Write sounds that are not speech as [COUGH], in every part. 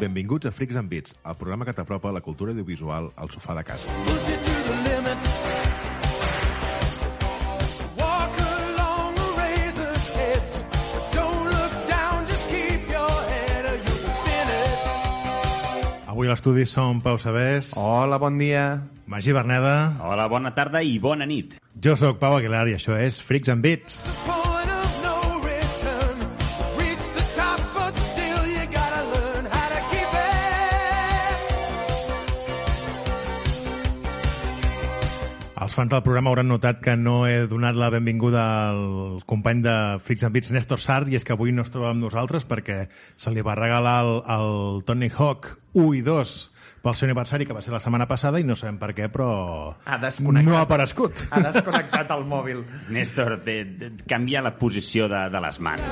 Benvinguts a Freaks and Beats, el programa que t'apropa la cultura audiovisual al sofà de casa. Avui a l'estudi som Pau Sabés, Hola, bon dia. Magí Berneda, Hola, bona tarda i bona nit. jo sóc Pau Aguilar i això és Freaks and Beats. Point fans del programa hauran notat que no he donat la benvinguda al company de Freaks and Beats, Néstor Sart, i és que avui no es troba amb nosaltres perquè se li va regalar el, el Tony Hawk 1 i 2 pel seu aniversari, que va ser la setmana passada, i no sabem per què, però Ha desconnectat. no ha aparegut. Ha desconnectat el mòbil. Néstor, de, de, canvia la posició de, de les mans.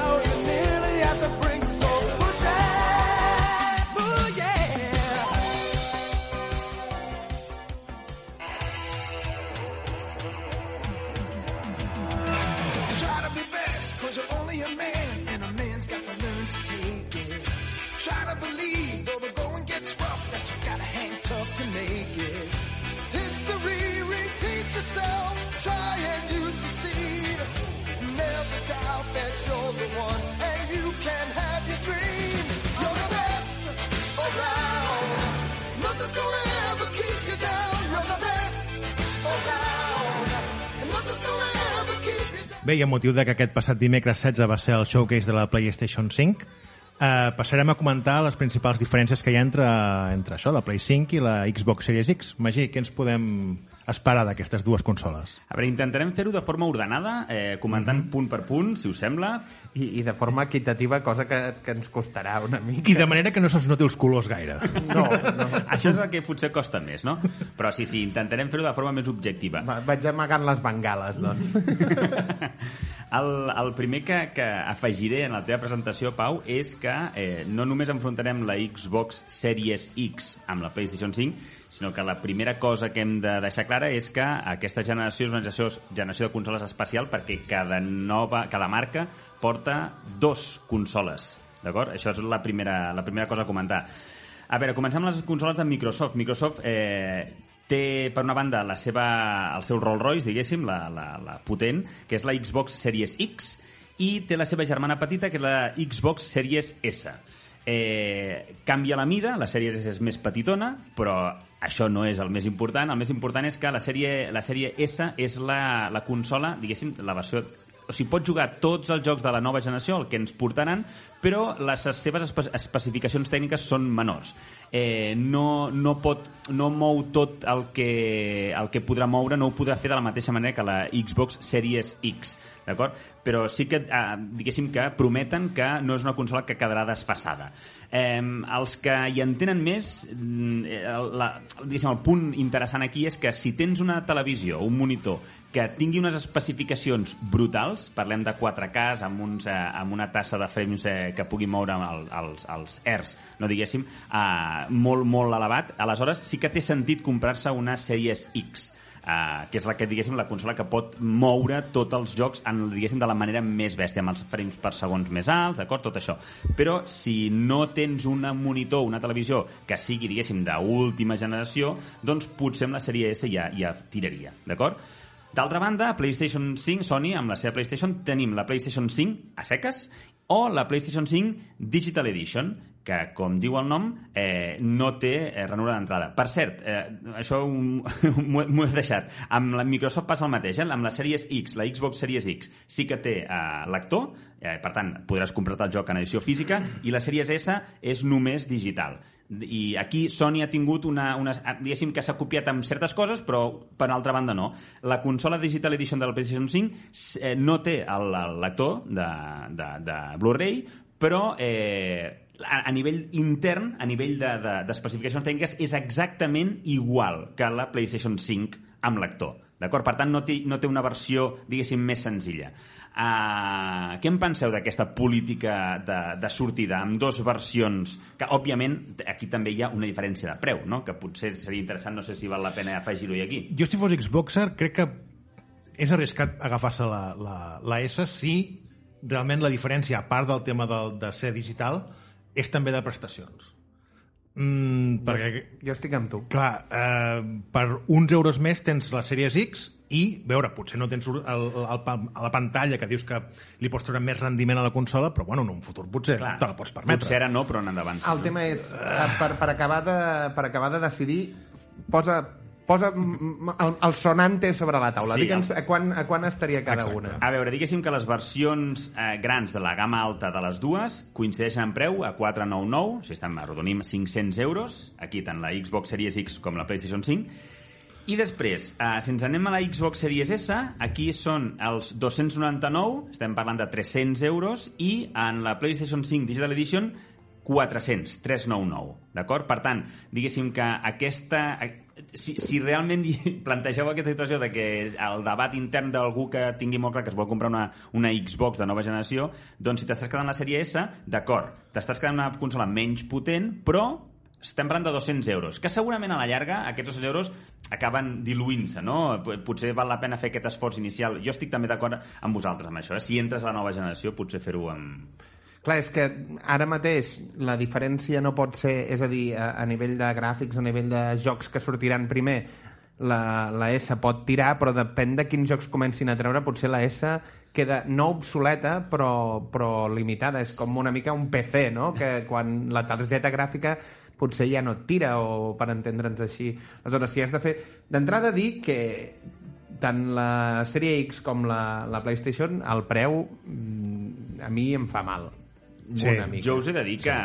Bé, i amb motiu de que aquest passat dimecres 16 va ser el showcase de la PlayStation 5, eh, passarem a comentar les principals diferències que hi ha entre, entre això, la Play 5 i la Xbox Series X. Magí, què ens podem esperar d'aquestes dues consoles? A veure, intentarem fer-ho de forma ordenada, eh, comentant punt per punt, si us sembla. I, I de forma equitativa, cosa que, que ens costarà una mica. I de manera que no se'ns noti els colors gaire. No, no. Això és el que potser costa més, no? Però sí, sí, intentarem fer-ho de forma més objectiva. Va, vaig amagant les bengales, doncs. [LAUGHS] El, el primer que, que afegiré en la teva presentació, Pau, és que eh, no només enfrontarem la Xbox Series X amb la PlayStation 5, sinó que la primera cosa que hem de deixar clara és que aquesta generació és una generació, generació de consoles especial perquè cada, nova, cada marca porta dos consoles. D'acord? Això és la primera, la primera cosa a comentar. A veure, comencem amb les consoles de Microsoft. Microsoft eh, té, per una banda, la seva, el seu Rolls Royce, diguéssim, la, la, la potent, que és la Xbox Series X, i té la seva germana petita, que és la Xbox Series S. Eh, canvia la mida, la sèrie S és més petitona, però això no és el més important. El més important és que la sèrie, la sèrie S és la, la consola, diguéssim, la versió o sigui, pot jugar tots els jocs de la nova generació, el que ens portaran, però les seves espe especificacions tècniques són menors. Eh, no, no, pot, no mou tot el que, el que podrà moure, no ho podrà fer de la mateixa manera que la Xbox Series X, d'acord? Però sí que, eh, diguéssim que prometen que no és una consola que quedarà desfassada. Eh, els que hi entenen més, mm, eh, la, diguéssim, el punt interessant aquí és que si tens una televisió, un monitor, que tingui unes especificacions brutals, parlem de 4K amb, uns, eh, amb una tassa de frames eh, que pugui moure el, els, els hertz, no diguéssim, eh, molt, molt elevat, aleshores sí que té sentit comprar-se una Series X, Uh, que és la que, diguéssim, la consola que pot moure tots els jocs en, diguéssim, de la manera més bèstia, amb els frames per segons més alts, d'acord? Tot això. Però si no tens un monitor, una televisió que sigui, diguéssim, d'última generació, doncs potser amb la sèrie S ja, ja tiraria, d'acord? D'altra banda, PlayStation 5, Sony, amb la seva PlayStation, tenim la PlayStation 5 a seques o la PlayStation 5 Digital Edition, que, com diu el nom, eh, no té eh, ranura d'entrada. Per cert, eh, això ho- [LAUGHS] m'ho he- deixat. Amb la Microsoft passa el mateix, eh? amb la Series X, la Xbox Series X, sí que té eh, lector, eh, per tant, podràs comprar-te el joc en edició física, i la Series S és només digital. I aquí Sony ha tingut una, una diguéssim que s'ha copiat amb certes coses, però per altra banda no. La consola Digital Edition de la PlayStation 5 eh, no té el, el lector de, de, de Blu-ray, però eh, a, a nivell intern, a nivell d'especificacions de, de, tècniques, és exactament igual que la PlayStation 5 amb lector. D'acord? Per tant, no té, no té una versió, diguéssim, més senzilla. Uh, què en penseu d'aquesta política de, de sortida amb dues versions que, òbviament, aquí també hi ha una diferència de preu, no? que potser seria interessant, no sé si val la pena afegir-ho aquí. Jo, si fos Xboxer, crec que és arriscat agafar-se la, la, la S si realment la diferència, a part del tema de, de ser digital, és també de prestacions. Mm, perquè, Jo estic amb tu. clar, eh, per uns euros més tens la Series X i, veure, potser no tens el, el, el, la pantalla que dius que li pots treure més rendiment a la consola, però bueno, en un futur potser Clar, te la pots permetre. Potser ara no, però en endavant. El tema és, eh, per, per, acabar de, per acabar de decidir, posa, posa el, el sonante sobre la taula. Sí, Digue'ns el- a quan, a quan estaria cada Exacte. una. A veure, diguéssim que les versions eh, grans de la gamma alta de les dues coincideixen en preu a 499, si estan arrodonim 500 euros, aquí tant la Xbox Series X com la PlayStation 5, i després, eh, si ens anem a la Xbox Series S, aquí són els 299, estem parlant de 300 euros, i en la PlayStation 5 Digital Edition 400, 399, d'acord? Per tant, diguéssim que aquesta... Si, si realment [LAUGHS] plantegeu aquesta situació de que el debat intern d'algú que tingui molt clar que es vol comprar una, una Xbox de nova generació, doncs si t'estàs quedant la sèrie S, d'acord, t'estàs quedant una consola menys potent, però estem parlant de 200 euros, que segurament a la llarga aquests 200 euros acaben diluint-se, no? Potser val la pena fer aquest esforç inicial. Jo estic també d'acord amb vosaltres amb això, eh? Si entres a la nova generació, potser fer-ho amb... Clar, és que ara mateix la diferència no pot ser, és a dir, a, a nivell de gràfics, a nivell de jocs que sortiran primer, la, la S pot tirar, però depèn de quins jocs comencin a treure, potser la S queda no obsoleta, però, però limitada. És com una mica un PC, no? Que quan la targeta gràfica potser ja no et tira, o per entendre'ns així. Aleshores, si has de fer... D'entrada dir que tant la sèrie X com la, la PlayStation, el preu mm, a mi em fa mal. Sí, una mica. Jo us he de dir que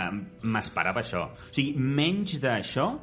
m'esperava això. O sigui, menys d'això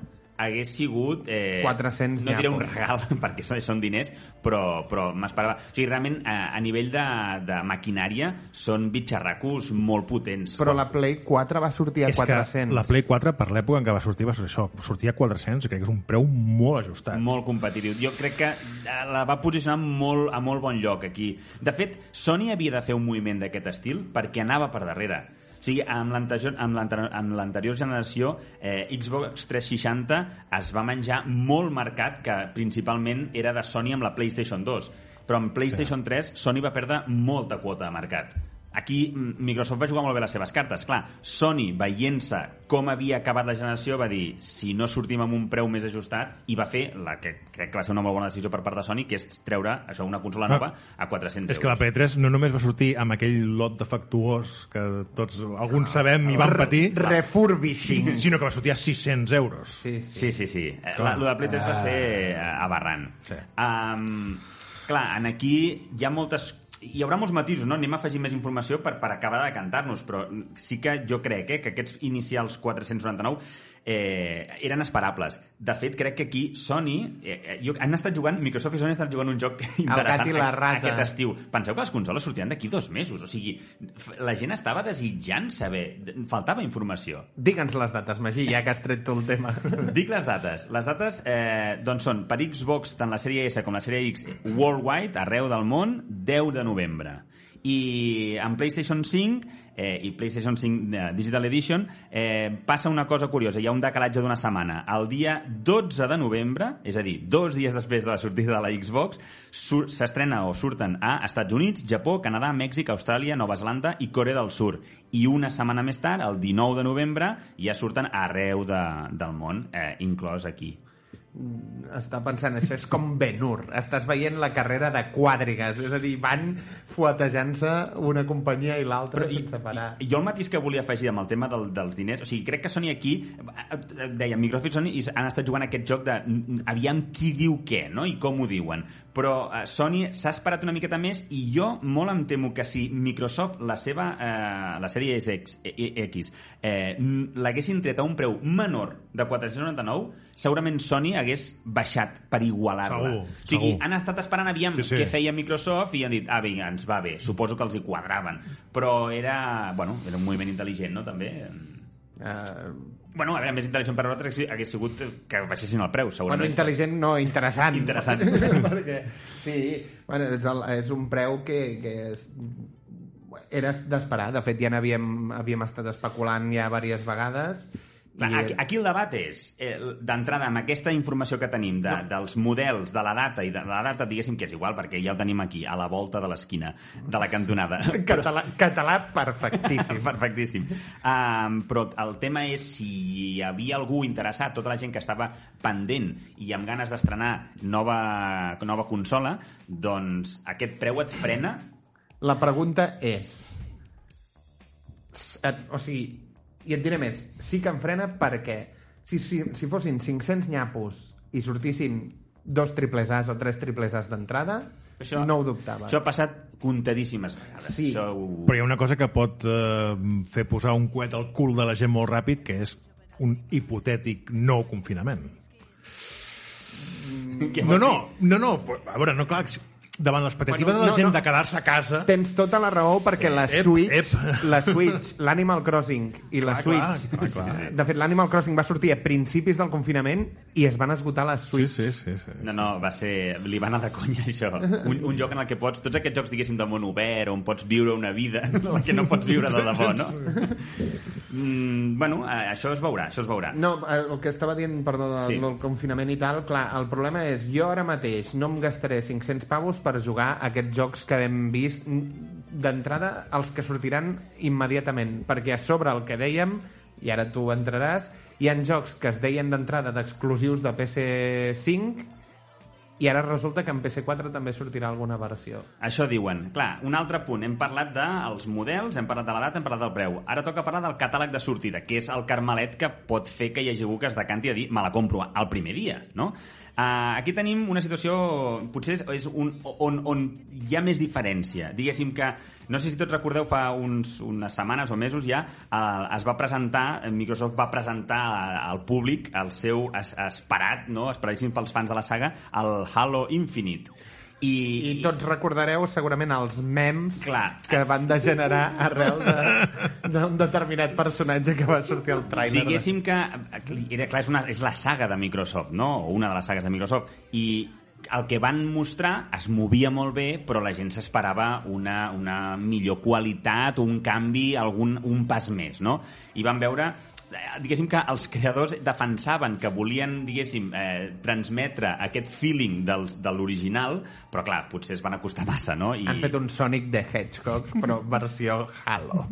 hagués sigut... Eh, 400 No diré un regal, [LAUGHS] perquè són, són diners, però, però m'esperava... O sigui, realment, a, a nivell de, de maquinària, són bitxarracos molt potents. Però la Play 4 va sortir a És 400. que la Play 4, per l'època en què va sortir, va ser això, sortia a 400, crec que és un preu molt ajustat. Molt competitiu. Jo crec que eh, la va posicionar molt, a molt bon lloc aquí. De fet, Sony havia de fer un moviment d'aquest estil perquè anava per darrere. O sigui, amb l'anterior generació, eh, Xbox 360 es va menjar molt marcat, que principalment era de Sony amb la PlayStation 2. Però amb PlayStation 3, Sony va perdre molta quota de mercat. Aquí mm, Microsoft va jugar molt bé les seves cartes. Clar, Sony, veient-se com havia acabat la generació, va dir si no sortim amb un preu més ajustat, i va fer la que crec que va ser una molt bona decisió per part de Sony, que és treure això una consola Ah. nova a 400 És que la euros. P3 no només va sortir amb aquell lot defectuós que tots, alguns sabem i van patir, Refurbishing. [LAUGHS] sinó que va sortir a 600 euros. Sí, sí. Sí, sí, sí. La, lo de Play 3 va ser eh, aberrant. Sí. Um, clar, en aquí hi ha moltes hi haurà molts matisos, no? Anem a afegir més informació per, per acabar de cantar-nos, però sí que jo crec eh, que aquests inicials 499 eh, eren esperables. De fet, crec que aquí Sony... Eh, eh, jo, han estat jugant, Microsoft i Sony han estat jugant un joc [LAUGHS] interessant la rata. aquest estiu. Penseu que les consoles sortiran d'aquí dos mesos. O sigui, la gent estava desitjant saber. Faltava informació. Digue'ns les dates, Magí, ja que has tret tu el tema. [LAUGHS] Dic les dates. Les dates eh, doncs són per Xbox, tant la sèrie S com la sèrie X worldwide, arreu del món, 10 de novembre. I en PlayStation 5 eh, i PlayStation 5 eh, Digital Edition eh, passa una cosa curiosa. Hi ha un decalatge d'una setmana. El dia 12 de novembre, és a dir, dos dies després de la sortida de la Xbox, s'estrena o surten a Estats Units, Japó, Canadà, Mèxic, Austràlia, Nova Zelanda i Corea del Sur. I una setmana més tard, el 19 de novembre, ja surten arreu de, del món, eh, inclòs aquí. Està pensant, això és com Ben-Hur. Estàs veient la carrera de quàdrigues. És a dir, van fuetejant-se una companyia i l'altra sense parar. I, jo el matís que volia afegir amb el tema del, dels diners, o sigui, crec que Sony aquí, eh, deia, Microsoft i Sony i han estat jugant aquest joc de mm, aviam qui diu què, no?, i com ho diuen. Però eh, Sony s'ha esperat una miqueta més i jo molt em temo que si Microsoft, la seva, eh, la sèrie X, eh, X eh, n- l'haguessin tret a un preu menor de 499, segurament Sony hagués baixat per igualar-la. O sigui, segur. han estat esperant aviam Sí, sí. què feia Microsoft i han dit, ah, vinga, ens va bé. Suposo que els hi quadraven. Però era, bueno, era un moviment intel·ligent, no?, també. Uh, Bueno, a veure, més intel·ligent per nosaltres hagués sigut que baixessin el preu, bueno, segurament. intel·ligent no, interessant. Interessant. [LAUGHS] Perquè, sí, bueno, és, el, és un preu que, que és, era d'esperar. De fet, ja n'havíem havíem estat especulant ja diverses vegades Clar, aquí, aquí el debat és, eh, d'entrada, amb aquesta informació que tenim de, dels models, de la data, i de la data, diguéssim que és igual, perquè ja ho tenim aquí, a la volta de l'esquina, de la cantonada. [LAUGHS] Català, català perfectíssim. [LAUGHS] Perfectíssim. Um, però el tema és si hi havia algú interessat, tota la gent que estava pendent i amb ganes d'estrenar nova, nova consola, doncs aquest preu et frena? La pregunta és... Et- O sigui, i et diré més, sí que em frena perquè si, si, si fossin 500 nyapos i sortissin dos triples As o tres triples As d'entrada, no ho dubtava. Això ha passat comptadíssimes vegades. Sí. Això ho... Però hi ha una cosa que pot eh, fer posar un coet al cul de la gent molt ràpid, que és un hipotètic no confinament. Què No, no, no, no, però, a veure, no, clar, davant l'expectativa Bueno, de la no, gent no. de quedar-se a casa... Tens tota la raó perquè la Ep, Switch, ep. [LAUGHS] la Switch, l'Animal Crossing i la Clar, Switch... clar, clar, clar. De fet, l'Animal Crossing va sortir a principis del confinament i es van esgotar les Sí, Switch. sí, sí. sí. No, no, va ser... Li va anar de conya, això. Un, un joc en el que pots... Tots aquests jocs, diguéssim, de món obert, on pots viure una vida [LAUGHS] en la que no pots viure de debò, no? Mm, bueno, això es veurà, això es veurà. No, eh, el que estava dient, perdó, del, Sí. sí. del confinament i tal, clar, el problema és, jo ara mateix no em gastaré 500 pavos per jugar a aquests jocs que hem vist d'entrada, els que sortiran immediatament, perquè a sobre el que dèiem, i ara tu entraràs, hi han jocs que es deien d'entrada d'exclusius de PC5 i ara resulta que en PC4 també sortirà alguna versió. Això diuen. Clar, un altre punt. Hem parlat dels models, hem parlat de la data, hem parlat del preu. Ara toca parlar del catàleg de sortida, que és el carmelet que pot fer que hi hagi algú que es decanti a dir me la compro al primer dia, no? Uh, aquí tenim una situació, potser és, un, on, on hi ha més diferència. Diguéssim que, no sé si tots recordeu, fa uns, unes setmanes o mesos ja, uh, es va presentar, Microsoft va presentar al públic el seu es, esperat, no? esperadíssim pels fans de la saga, el Halo Infinite. I, I tots recordareu segurament els memes Clar. que van degenerar arrel d'un de, determinat personatge que va sortir al tràiler. Diguéssim que era, clar, és, una, és la saga de Microsoft, no? O una de les sagues de Microsoft. I el que van mostrar es movia molt bé, però la gent s'esperava una, una millor qualitat, un canvi, algun, un pas més, no? I van veure diguéssim que els creadors defensaven que volien, diguéssim, eh, transmetre aquest feeling dels, de l'original, però clar, potser es van acostar massa, no? I... Han fet un Sonic de Hedgehog, però [LAUGHS] versió Halo.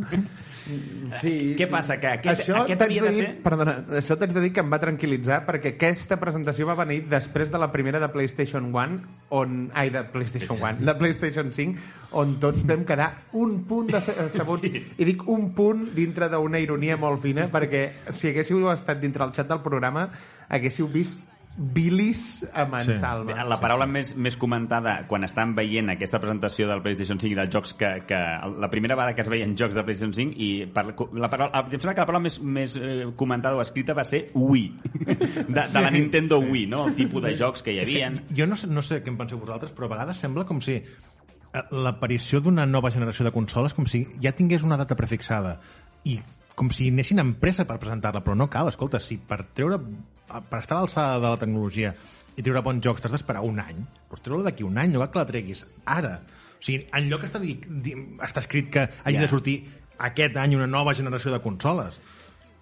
Sí, Què sí. passa, que aquest- això aquest havia de de dir, ser- Perdona, això t'haig de dir que em va tranquil·litzar perquè aquesta presentació va venir després de la primera de PlayStation 1 on, ai, de PlayStation 1, de PlayStation 5 on tots vam quedar un punt de sabuts Sí. i dic un punt dintre d'una ironia molt fina perquè si haguéssiu estat dintre el xat del programa haguéssiu vist bilis amb en Sí. La paraula més, més comentada quan estan veient aquesta presentació del PlayStation 5 i dels jocs que, que la primera vegada que es veien jocs de PlayStation 5 i per, la paraula, em sembla que la paraula més, més eh, comentada o escrita va ser Wii. [LAUGHS] De, de la Nintendo Wii, no? el tipus de jocs que hi havia. Jo no sé, no sé què en penseu vosaltres, però a vegades sembla com si eh, l'aparició d'una nova generació de consoles com si ja tingués una data prefixada i com si anessin amb pressa per presentar-la, però no cal, escolta, si per treure per estar a l'alçada de la tecnologia i treure bons jocs t'has d'esperar un any, doncs treure-la d'aquí un any, no cal que la treguis ara. O sigui, en lloc està, di, di, està escrit que hagi Ja. de sortir aquest any una nova generació de consoles.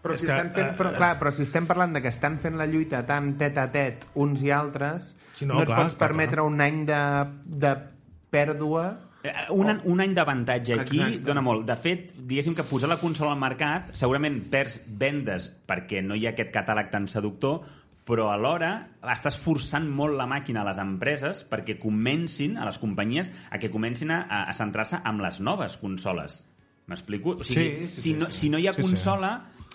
Però És si, que, estan fent, eh, però, clar, però si estem parlant de que estan fent la lluita tan tet a tet uns i altres, Sí, no, no, et clar, pots clar, permetre un any de, de pèrdua... Eh, Un, an- un any d'avantatge aquí Exacte. dona molt. De fet, diguéssim que posar la consola al mercat segurament perds vendes perquè no hi ha aquest catàleg tan seductor, però alhora estàs forçant molt la màquina a les empreses perquè comencin, a les companyies, a que comencin a, a centrar-se amb les noves consoles. M'explico? O sigui, Sí, sí, si, sí, no, sí. si no hi ha Sí, sí.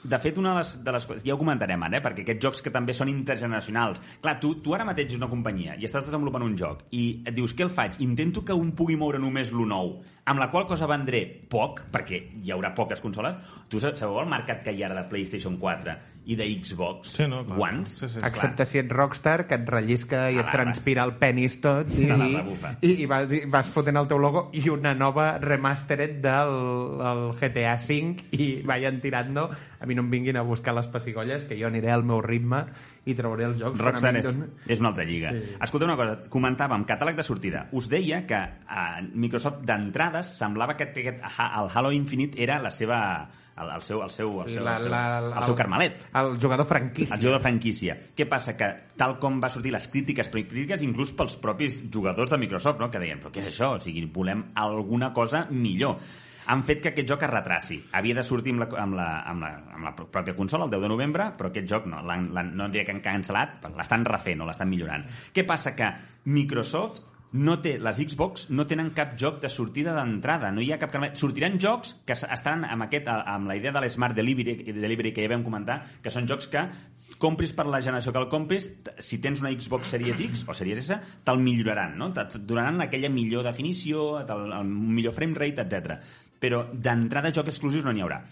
De fet, una de les, de les coses... Ja ho comentarem ara, eh? perquè aquests jocs que també són intergeneracionals... Clar, tu, tu ara mateix ets una companyia i estàs desenvolupant un joc i et dius, què el faig? Intento que un pugui moure només l'1 nou, amb la qual cosa vendré poc, perquè hi haurà poques consoles. Tu sa- sabeu el mercat que hi ha ara de PlayStation 4 i de Xbox Sí, no, clar. One? Sí, sí. Excepte si ets rockstar, que et rellisca i et transpira el penis tot i, la i, i vas, i vas fotent el teu logo i una nova remastered del el GTA V i vayan tirando a mi no em vinguin a buscar les pessigolles que jo aniré al meu ritme i trauré els jocs. Rockstar és, és una altra lliga. Sí. Escolta una cosa, comentàvem, catàleg de sortida. Us deia que a Microsoft d'entrades semblava que aquest, el Halo Infinite era la seva, el, el seu, el seu, el seu, el seu, el seu carmelet. El jugador franquícia. El de franquícia. Què passa? Que tal com va sortir les crítiques, però crítiques inclús pels propis jugadors de Microsoft, no? que deien, però què és això? O sigui, volem alguna cosa millor han fet que aquest joc es retraci. Havia de sortir amb la, amb la, amb la, amb la pròpia consola el 10 de novembre, però aquest joc no, l'han- l'han- no diria que han cancel·lat, l'estan refent o l'estan millorant. Què passa? Que Microsoft no té, les Xbox no tenen cap joc de sortida d'entrada, no hi ha cap... Sortiran jocs que estan amb, aquest, amb la idea de l'Smart Delivery, delivery que ja vam comentar, que són jocs que compris per la generació que el compris, si tens una Xbox Series X o Series S, te'l milloraran, no? Et donaran aquella millor definició, el millor frame rate, etc. Però d'entrada jocs exclusius no n'hi haurà.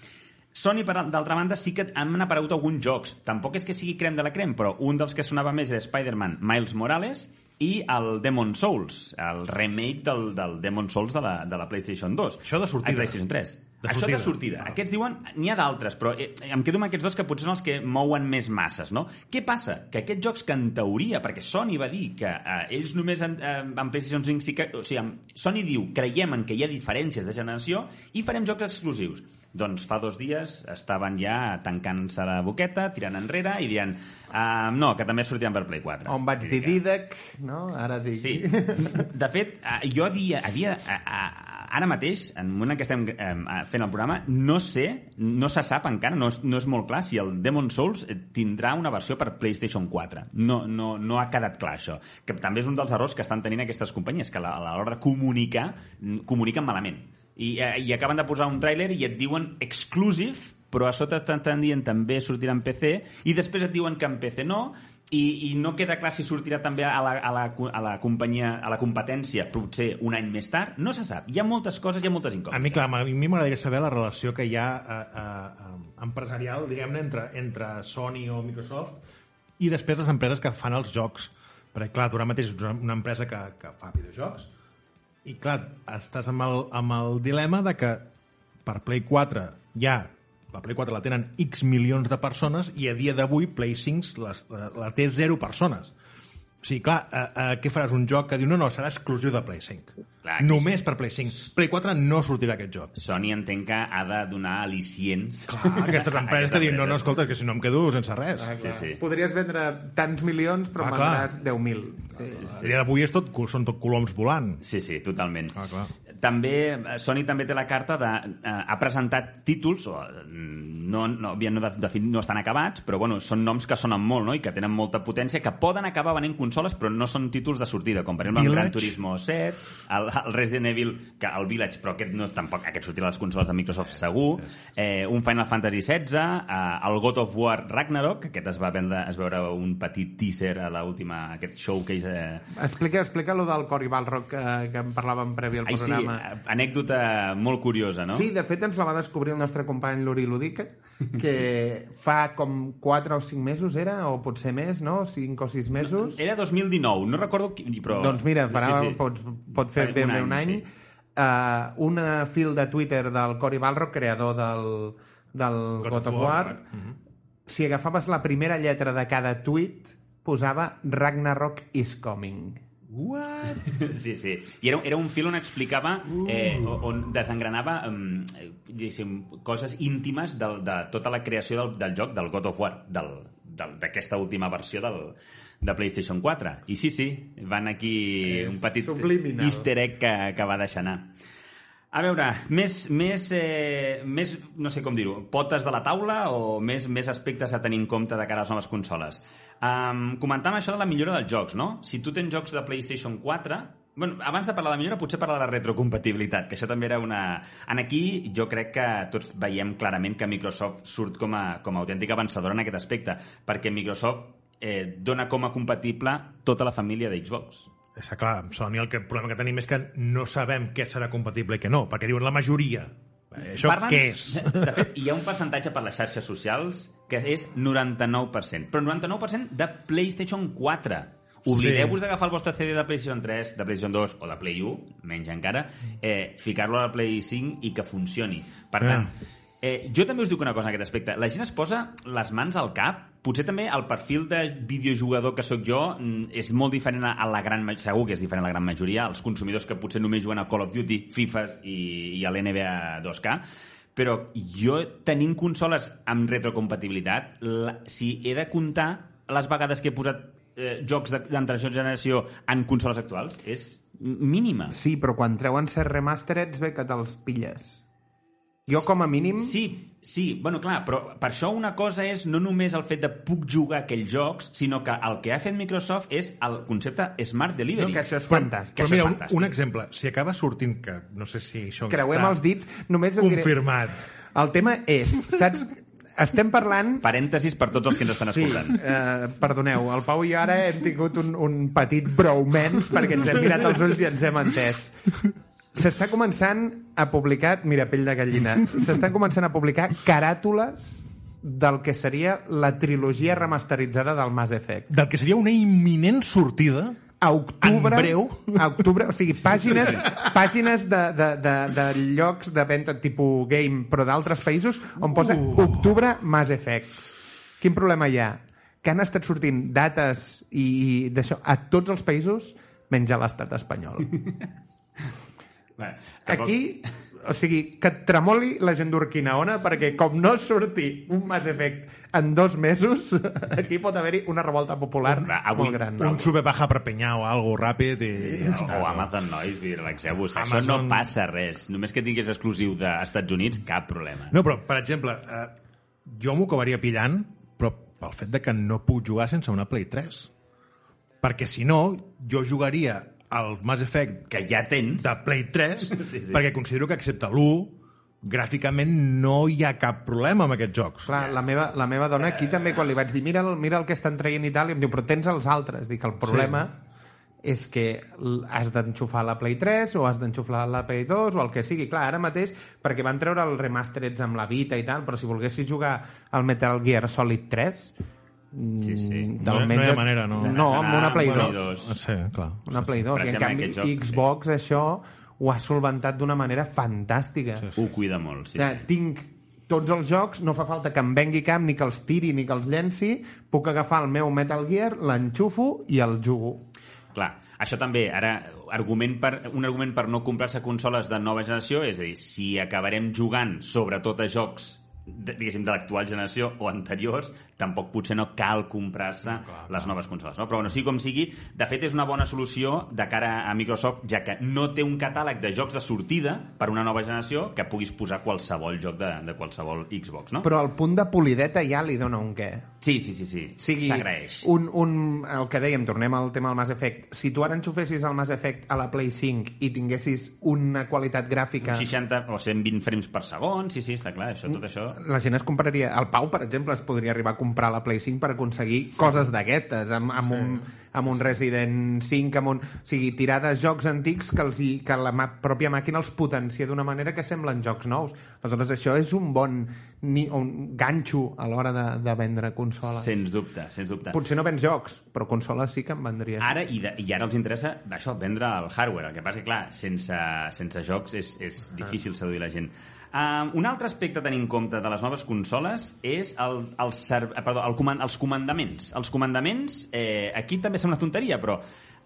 Sony, per d'altra banda, sí que han aparegut alguns jocs. Tampoc és que sigui crem de la crem, però un dels que sonava més és Spider-Man Miles Morales i el Demon Souls, el remake del, del Demon Souls de la, de la PlayStation 2. Això de sortida. Ai, PlayStation 3. De Això sortida. de sortida. Ah. Aquests diuen... N'hi ha d'altres, però eh, em quedo amb aquests dos que potser són els que mouen més masses, no? Què passa? Que aquests jocs que en teoria, perquè Sony va dir que eh, ells només en, eh, en PlayStation 5 sí que... O sigui, Sony diu, creiem en que hi ha diferències de generació i farem jocs exclusius. Doncs fa dos dies estaven ja tancant-se la boqueta, tirant enrere i dient uh, no, que també sortiran per Play 4. On vaig dir Didac, no? Ara dic... Sí. De fet, eh, jo havia, havia eh, eh, ara mateix, en el moment en què estem eh, fent el programa, no sé, no se sap encara, no és, no és molt clar si el Demon Souls eh, tindrà una versió per PlayStation 4. No, no, no ha quedat clar això. Que també és un dels errors que estan tenint aquestes companyies, que a l'hora de comunicar, comuniquen malament. I, eh, I acaben de posar un tràiler i et diuen exclusive, però a sota t'estan dient també sortirà en PC, i després et diuen que en PC no, i, i no queda clar si sortirà també a la, a la, a la companyia, a la competència potser un any més tard, no se sap. Hi ha moltes coses, hi ha moltes A incògnites. mi, clar, a mi m'agradaria saber la relació que hi ha eh, eh, empresarial, diguem-ne, entre, entre Sony o Microsoft i després les empreses que fan els jocs. Perquè, clar, tu ara mateix ets una empresa que, que fa videojocs i, clar, estàs amb el, amb el dilema de que per Play 4 ja la Play 4 la tenen X milions de persones i a dia d'avui Play 5 les, la, la té zero persones. O sigui, clar, eh, eh, què faràs? Un joc que diu, no, no, serà exclusiu de Play 5. Clar, Només per Play 5. Play 4 no sortirà aquest joc. Sony entenc que ha de donar al·licients. Clar, aquestes [LAUGHS] empreses que diuen, no, no, escolta, que si no em quedo sense res. Ah, Sí, clar. sí. Podries vendre tants milions, però Ah, vendràs 10.000. Sí. A dia d'avui és tot, són tot coloms volant. Sí, sí, totalment. Ah, clar. També, eh, Sony també té la carta de... Eh, ha presentat títols, o, mm, no, no, no, de, de, no estan acabats, però bueno, són noms que sonen molt, no?, i que tenen molta potència, que poden acabar venent consoles, però no són títols de sortida, com per exemple el Gran Village. Turismo 7, el, el Resident Evil, que el Village, però aquest no tampoc, aquest sortirà a les consoles de Microsoft segur, eh, un Final Fantasy 16, eh, el God of War Ragnarok, que aquest es va, vendre, es veure un petit teaser a l'última, aquest showcase eh, Explica, explica lo del Cory Balrock que, que en parlàvem previ al Ai, sí, programa. Anècdota molt curiosa, no? Sí, de fet ens la va descobrir el nostre company Luri Ludica, que [LAUGHS] fa com 4 o 5 mesos era, o potser més, no? 5 o 6 mesos. Era 2019, no recordo... qui- Però... Doncs mira, farà, Sí, sí. Pot, pot fer ben bé un any. sí. Uh, un fil de Twitter del Cory Balrock, creador del, del God, of War. Si agafaves la primera lletra de cada tuit, posava Ragnarok is coming. What? [LAUGHS] Sí, sí. I era, era un fil on explicava, eh, on desengranava um, diguéssim, coses íntimes de, de tota la creació del, del joc, del God of War, d'aquesta última versió del, de PlayStation 4. I sí, sí, van aquí un petit subliminal. easter egg que, que va deixar anar. A veure, més, més, eh, més no sé com dir-ho, potes de la taula o més, més aspectes a tenir en compte de cara a les noves consoles? Um, comentàvem això de la millora dels jocs, no? Si tu tens jocs de PlayStation 4... Bueno, abans de parlar de millora, potser parlar de la retrocompatibilitat, que això també era una... En aquí jo crec que tots veiem clarament que Microsoft surt com a, com a autèntica avançadora en aquest aspecte, perquè Microsoft eh, dona com a compatible tota la família de Xbox. És clar, amb Sony el, que, el problema que tenim és que no sabem què serà compatible i què no, perquè diuen la majoria. Eh, Això Parlen- què és? [LAUGHS] De fet, hi ha un percentatge per les xarxes socials que és 99%, però 99% de PlayStation 4. Oblideu-vos Sí. d'agafar el vostre CD de PlayStation 3, de PlayStation 2 o de Play 1, menys encara, eh, ficar-lo a la Play 5 i que funcioni. Per tant, Ah. Eh, jo també us dic una cosa en aquest aspecte. La gent es posa les mans al cap. Potser també el perfil de videojugador que sóc jo mm, és molt diferent a la gran segur que és diferent a la gran majoria. Els consumidors que potser només juguen a Call of Duty, FIFAs i, i a l'NBA 2K. Però jo, tenint consoles amb retrocompatibilitat, la, si he de comptar les vegades que he posat eh, jocs d'anterior generació en consoles actuals, és mínima. Sí, però quan treuen ser remastereds bé que te'ls pilles. Jo, com a mínim... Sí, sí, bueno, clar, però per això una cosa és no només el fet de puc jugar aquells jocs, sinó que el que ha fet Microsoft és el concepte Smart Delivery. No, que això és Que fantàstic. Però això mira, és un, fantàstic. un exemple. Si acaba sortint, que no sé si això Creuem està els dits, només et diré... confirmat. El tema és, saps... Estem parlant... Parèntesis per tots els que ens estan Sí, escoltant. eh, perdoneu, el Pau i jo ara hem tingut un, un petit bromance perquè ens hem mirat els ulls i ens hem entès. S'està començant a publicar, mira, pell de gallina, s'estan començant a publicar caràtules del que seria la trilogia remasteritzada del Mass Effect. Del que seria una imminent sortida A octubre... En breu? A octubre, o sigui, pàgines, pàgines de, de, de, de llocs de venda tipus game, però d'altres països, on posa Uh. octubre Mass Effect. Quin problema hi ha? Que han estat sortint dates i, i d'això a tots els països menys a l'estat espanyol. [LAUGHS] Bé, tampoc- Aquí, o sigui, que et tremoli la gent d'Urquinaona perquè com no surti un Mass Effect en dos mesos, [LAUGHS] aquí pot haver-hi una revolta popular Clar, avui- molt gran. un sube baja per penyar o algo ràpid i ja O, està. o Amazon dir, relaxeu-vos. Això Amazon- no passa res. Només que tingués exclusiu dels Estats Units, cap problema. No, però, per exemple, eh, jo m'ho acabaria pillant, però pel fet de que no puc jugar sense una Play 3. Perquè, si no, jo jugaria al Mass Effect Que ja tens... de Play 3, [LAUGHS] Sí, sí. perquè considero que, excepte l'1, gràficament no hi ha cap problema amb aquests jocs. Clar, la meva, la meva dona aquí també, quan li vaig dir mira el, mira el que estan traient i tal, i em diu, però tens els altres. Dic, el problema sí. és que has d'enxufar la Play 3 o has d'enxufar la Play 2 o el que sigui. Clar, ara mateix, perquè van treure el remastereds amb la Vita i tal, però si volguessis jugar al Metal Gear Solid 3, Sí, sí. mm, No- no hi ha manera, no. No, amb una Play Bueno, 2. dos. Sí, clar. Una Play 2. Per I en canvi, joc, Xbox això ho ha solventat d'una manera fantàstica. Sí, Ho cuida molt, sí, Ja, sí. tinc tots els jocs, no fa falta que em vengui cap, ni que els tiri, ni que els llenci, puc agafar el meu Metal Gear, l'enxufo i el jugo. Clar, això també, ara, argument per, un argument per no comprar-se consoles de nova generació, és a dir, si acabarem jugant sobretot a jocs diguéssim, de l'actual generació o anteriors, tampoc potser no cal comprar-se les noves consoles. No? Però bueno, sigui com sigui, de fet és una bona solució de cara a Microsoft, ja que no té un catàleg de jocs de sortida per una nova generació que puguis posar qualsevol joc de, de qualsevol Xbox, no? Però el punt de polideta ja li dona un què. Sí, sí, sí, sí. Sigui, s'agraeix. un, un, el que dèiem, tornem al tema del Mass Effect. Si tu ara enxufessis el Mass Effect a la Play 5 i tinguessis una qualitat gràfica... 60 o 120 frames per segon, sí, sí, està clar, això, tot això... la gent es compraria... El Pau, per exemple, es podria arribar a comprar la Play 5 per aconseguir coses d'aquestes, amb, amb, sí. un, amb un Resident 5, amb un... O sigui, tirar de jocs antics que, els, hi- que la ma pròpia màquina els potencia d'una manera que semblen jocs nous. Aleshores, això és un bon ni, un ganxo a l'hora de, de vendre consoles. Sens dubte, sens dubte. Potser no vens jocs, però consoles sí que em vendries. Ara, i, de, i ara els interessa això, vendre el hardware. El que passa que, clar, sense, sense jocs és, és difícil seduir la gent. Uh, un altre aspecte a tenir en compte de les noves consoles és el, el, ser, eh, perdó, el coman, els comandaments. Els comandaments, eh, aquí també sembla tonteria, però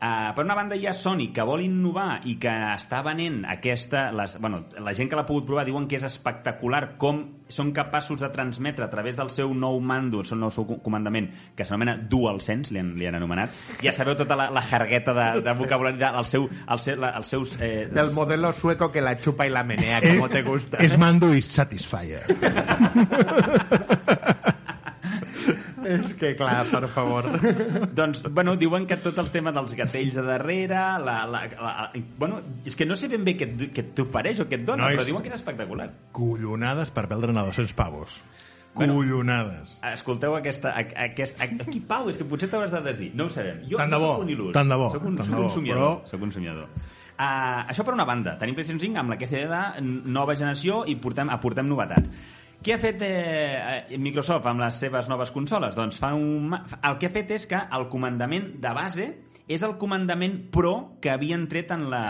uh, per una banda hi ha Sony que vol innovar i que està venent aquesta... Les, bueno, la gent que l'ha pogut provar diuen que és espectacular com són capaços de transmetre a través del seu nou mando, el seu nou seu comandament, que s'anomena DualSense, li han, li han anomenat. Ja sabeu tota la, la jargueta de, de vocabulari del seu, el seu, la, els seus... Eh, Del modelo sueco que la chupa y la menea, como te gusta. És Mando i Satisfyer. [LAUGHS] És que, clar, per favor. Doncs, bueno, diuen que tots els temes dels gatells de darrere, la, la, la, bueno, és que no sé ben bé què, què t'ofereix o què et dona, Nois. però diuen que és espectacular. Collonades per perdre'n a 200 pavos. Bueno. Collonades. Escolteu aquesta... A, aquest, a, aquí, Pau, és que potser t'hauràs de desdir. No ho sabem. Jo, Tant de bo, soc un il·lus. tant de bo, Soc un, soc un somiador. però- Soc un somiador. Uh, això per una banda. Tenim PlayStation 5 amb aquesta idea de nova generació i portem, aportem novetats. Què ha fet eh, Microsoft amb les seves noves consoles? Doncs fa un... el que ha fet és que el comandament de base és el comandament Pro que havien tret en la,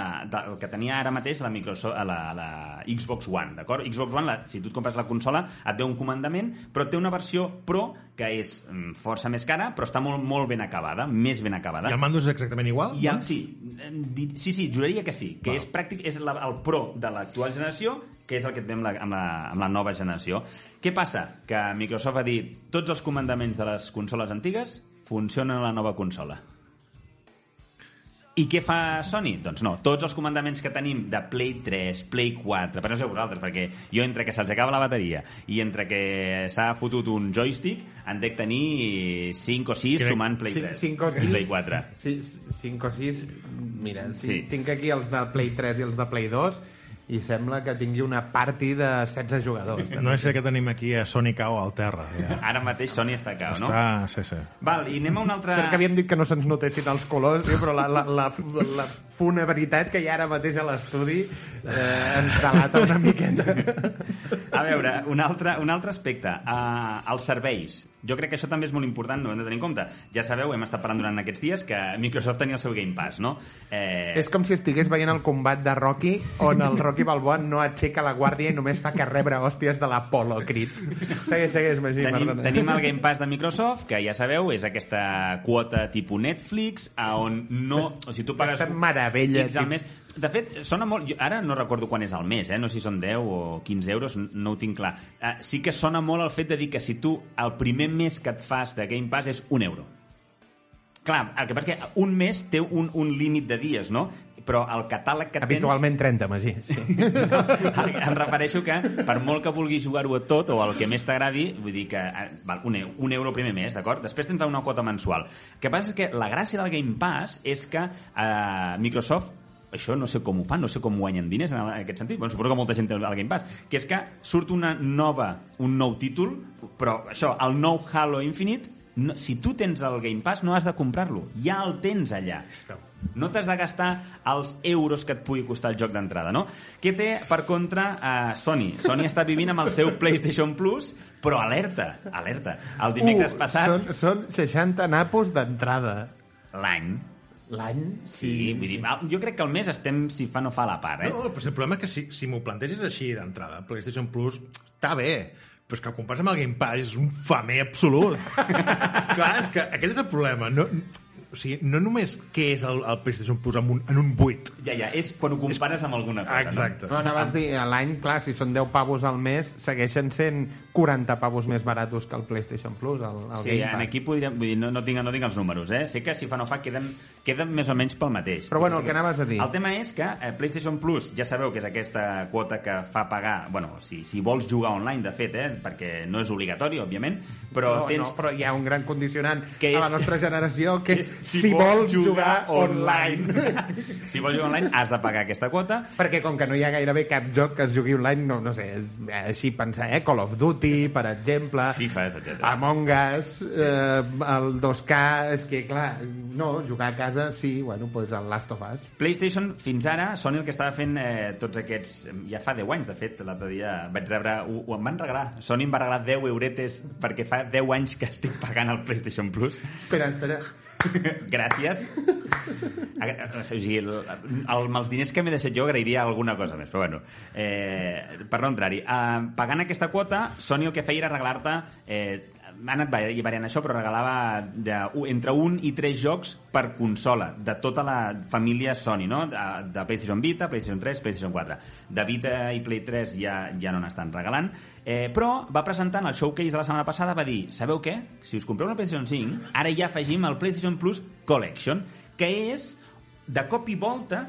el que tenia ara mateix la, Microsoft, la, la Xbox One, d'acord? Xbox One, la, si tu et compres la consola, et ve un comandament, però té una versió Pro que és mm, força més cara, però està molt, molt ben acabada, més ben acabada. I el mando és exactament igual? I el, no? sí, eh, sí, sí, juraria que sí, que Val. és pràctic, és la, el Pro de l'actual generació, que és el que et ve amb la, amb, la, amb la nova generació. Què passa? Que Microsoft ha dit tots els comandaments de les consoles antigues funcionen a la nova consola. I què fa Sony? Doncs no, tots els comandaments que tenim de Play 3, Play 4, però no sé vosaltres, perquè jo entre que se'ls acaba la bateria i entre que s'ha fotut un joystick en dec tenir 5 o 6 Crec- sumant Play 3 5 o 6. Play 4. 5 o 6, mira, sí, Sí. tinc aquí els de Play 3 i els de Play 2 i sembla que tingui una party de 16 jugadors. No és que tenim aquí a Sony Cao al terra. Ja. [LAUGHS] Ara mateix Sony està cau, no? Està... Sí, sí. Val, i anem a un altre... Cert que havíem dit que no se'ns notessin els colors, tio, però la, la, la, la funa veritat que hi ha ara mateix a l'estudi eh, ens delata una miqueta. A veure, un altre, un altre aspecte. Uh, els serveis. Jo crec que això també és molt important, no ho hem de tenir en compte. Ja sabeu, hem estat parlant durant aquests dies que Microsoft tenia el seu Game Pass, no? Eh, És com si estigués veient el combat de Rocky on el Rocky Balboa no aixeca la guàrdia i només fa que rebre hòsties de l'Apollo Creed. Segueix, segueix, Magí, Tenim, perdona. tenim el Game Pass de Microsoft, que ja sabeu, és aquesta quota tipus Netflix, a on no... O sigui, tu pagues... Aquesta meravella, X al tip- mes. De fet, sona molt... jo Ara no recordo quan és al mes, eh? no sé si són 10 o 15 euros, no ho tinc clar. Uh, sí que sona molt el fet de dir que si tu el primer mes que et fas de Game Pass és un euro. Clar, el que passa és que un mes té un, un límit de dies, no? Però el catàleg que tens... Habitualment 30, Magí. Sí. [LAUGHS] em refereixo que per molt que vulguis jugar-ho a tot o el que més t'agradi, vull dir que eh, val, un, un euro primer mes, d'acord? Després tens una quota mensual. El que passa és que la gràcia del Game Pass és que eh, Microsoft això no sé com ho fan, no sé com guanyen diners en aquest sentit, bueno, suposo que molta gent té el Game Pass, que és que surt una nova, un nou títol, però això, el nou Halo Infinite, no, si tu tens el Game Pass no has de comprar-lo, ja el tens allà. No t'has de gastar els euros que et pugui costar el joc d'entrada, no? Què té, per contra, a Sony? Sony està vivint amb el seu PlayStation Plus, però alerta, alerta. El dimecres passat, Uh, Són, són 60 napos d'entrada. l'any, L'any? Sí, vull dir, jo crec que al mes estem si fa no fa la part, eh? No, però el problema és que si, si m'ho planteges així d'entrada, PlayStation Plus està bé, però és que compares amb el Game Pass és un famer absolut. [LAUGHS] Clar, és que aquest és el problema. No, o sigui, no només què és el, el PlayStation Plus en un, en un 8. Ja, ja, és quan ho compares amb alguna cosa, Exacte. No, anaves a dir, a l'any, clar, si són 10 pavos al mes, segueixen sent 40 pavos més baratos que el PlayStation Plus, el, el no? Sí, Game en Pass. aquí podríem... Vull dir, no, no, tinc, no tinc els números, eh? Sé que si fa no fa queden, queden més o menys pel mateix. Però bueno, el que anaves a dir. El tema és que eh, PlayStation Plus, ja sabeu que és aquesta quota que fa pagar... Bueno, si, si vols jugar online, de fet, eh? Perquè no és obligatori, òbviament, però no, tens... no, però hi ha un gran condicionant Que a és- la nostra generació, que és [LAUGHS] si, vols jugar, online. [LAUGHS] si vols jugar online, has de pagar aquesta quota. Perquè com que no hi ha gairebé cap joc que es jugui online, no, no sé, així pensar, eh? Call of Duty, per exemple, FIFA, etc. Among Us, eh, el 2K, és que, clar, no, jugar a casa, sí, bueno, doncs el Last of Us. PlayStation, fins ara, Sony el que estava fent eh, tots aquests... Ja fa 10 anys, de fet, l'altre dia vaig rebre... Ho, ho em van regalar. Sony em va regalar 10 euretes perquè fa 10 anys que estic pagant el PlayStation Plus. Espera, espera. [LAUGHS] Gràcies. O sigui, el, el, amb els diners que m'he deixat jo agrairia alguna cosa més, però bueno, eh, per no entrar-hi. Eh, pagant aquesta quota, Sony el que feia era regalar-te... Eh, ha anat vari- variant això, però regalava de, entre un i tres jocs per consola, de tota la família Sony, no? De, de PlayStation Vita, PlayStation 3, PlayStation 4. De Vita i Play 3 ja, ja no n'estan regalant, eh, però va presentar en el showcase de la setmana passada, va dir, sabeu què? Si us compreu una PlayStation 5, ara ja afegim el PlayStation Plus Collection, que és de cop i volta,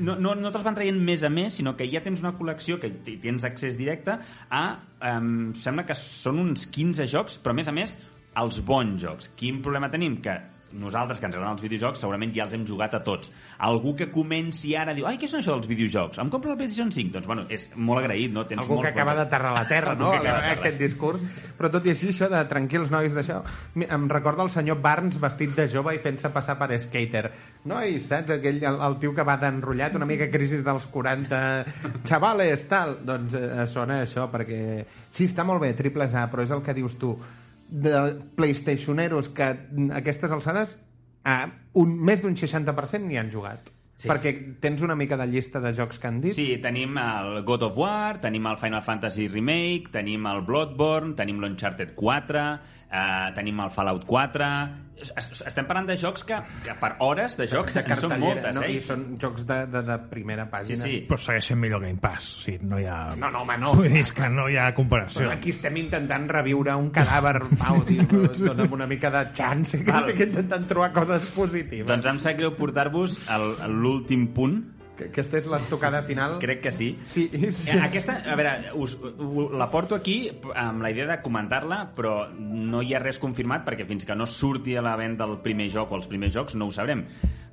no, no, no te'ls van traient més a més, sinó que ja tens una col·lecció que tens accés directe a, um, sembla que són uns 15 jocs, però a més a més, els bons jocs. Quin problema tenim? Que nosaltres que ens agraden els videojocs segurament ja els hem jugat a tots. Algú que comenci ara diu, ai, què són això dels videojocs? Em compro la PlayStation 5? Doncs, bueno, és molt agraït, no? Tens Algú que acaba d'aterrar a la terra, no? Aquest discurs. Però tot i així, això de tranquils, nois, d'això... Em recorda el senyor Barnes vestit de jove i fent-se passar per skater. Nois, saps? Aquell, el, el tio que va d'enrotllat, una mica crisis dels 40... Xavales, tal. Doncs eh, sona això, perquè... Sí, està molt bé, triples A, però és el que dius tu. De PlayStationeros que a aquestes alçades a un, més d'un 60% n'hi han jugat. Sí. Perquè tens una mica de llista de jocs que han dit. Sí, tenim el God of War, tenim el Final Fantasy Remake, tenim el Bloodborne, tenim l'Uncharted 4, eh, tenim el Fallout 4... Es- es- Estem parlant de jocs que, que per hores de joc de en són moltes, no? eh? I són jocs de, de, de primera Sí, pàgina. sí. Però segueix sent millor Game Pass. O sigui, no hi ha... No, no, home, no. Vull dir, és que no hi ha comparació. Però aquí estem intentant reviure un cadàver, Pau, tio, [LAUGHS] dona'm una mica de chance, que Val. estic intentant trobar coses positives. Doncs em sap greu portar-vos l'últim punt. Que Aquesta és l'estocada final. Crec que sí. Sí, sí. Eh, Aquesta, a veure, us, la porto aquí amb la idea de comentar-la, però no hi ha res confirmat perquè fins que no surti a la venda el primer joc o els primers jocs no ho sabrem.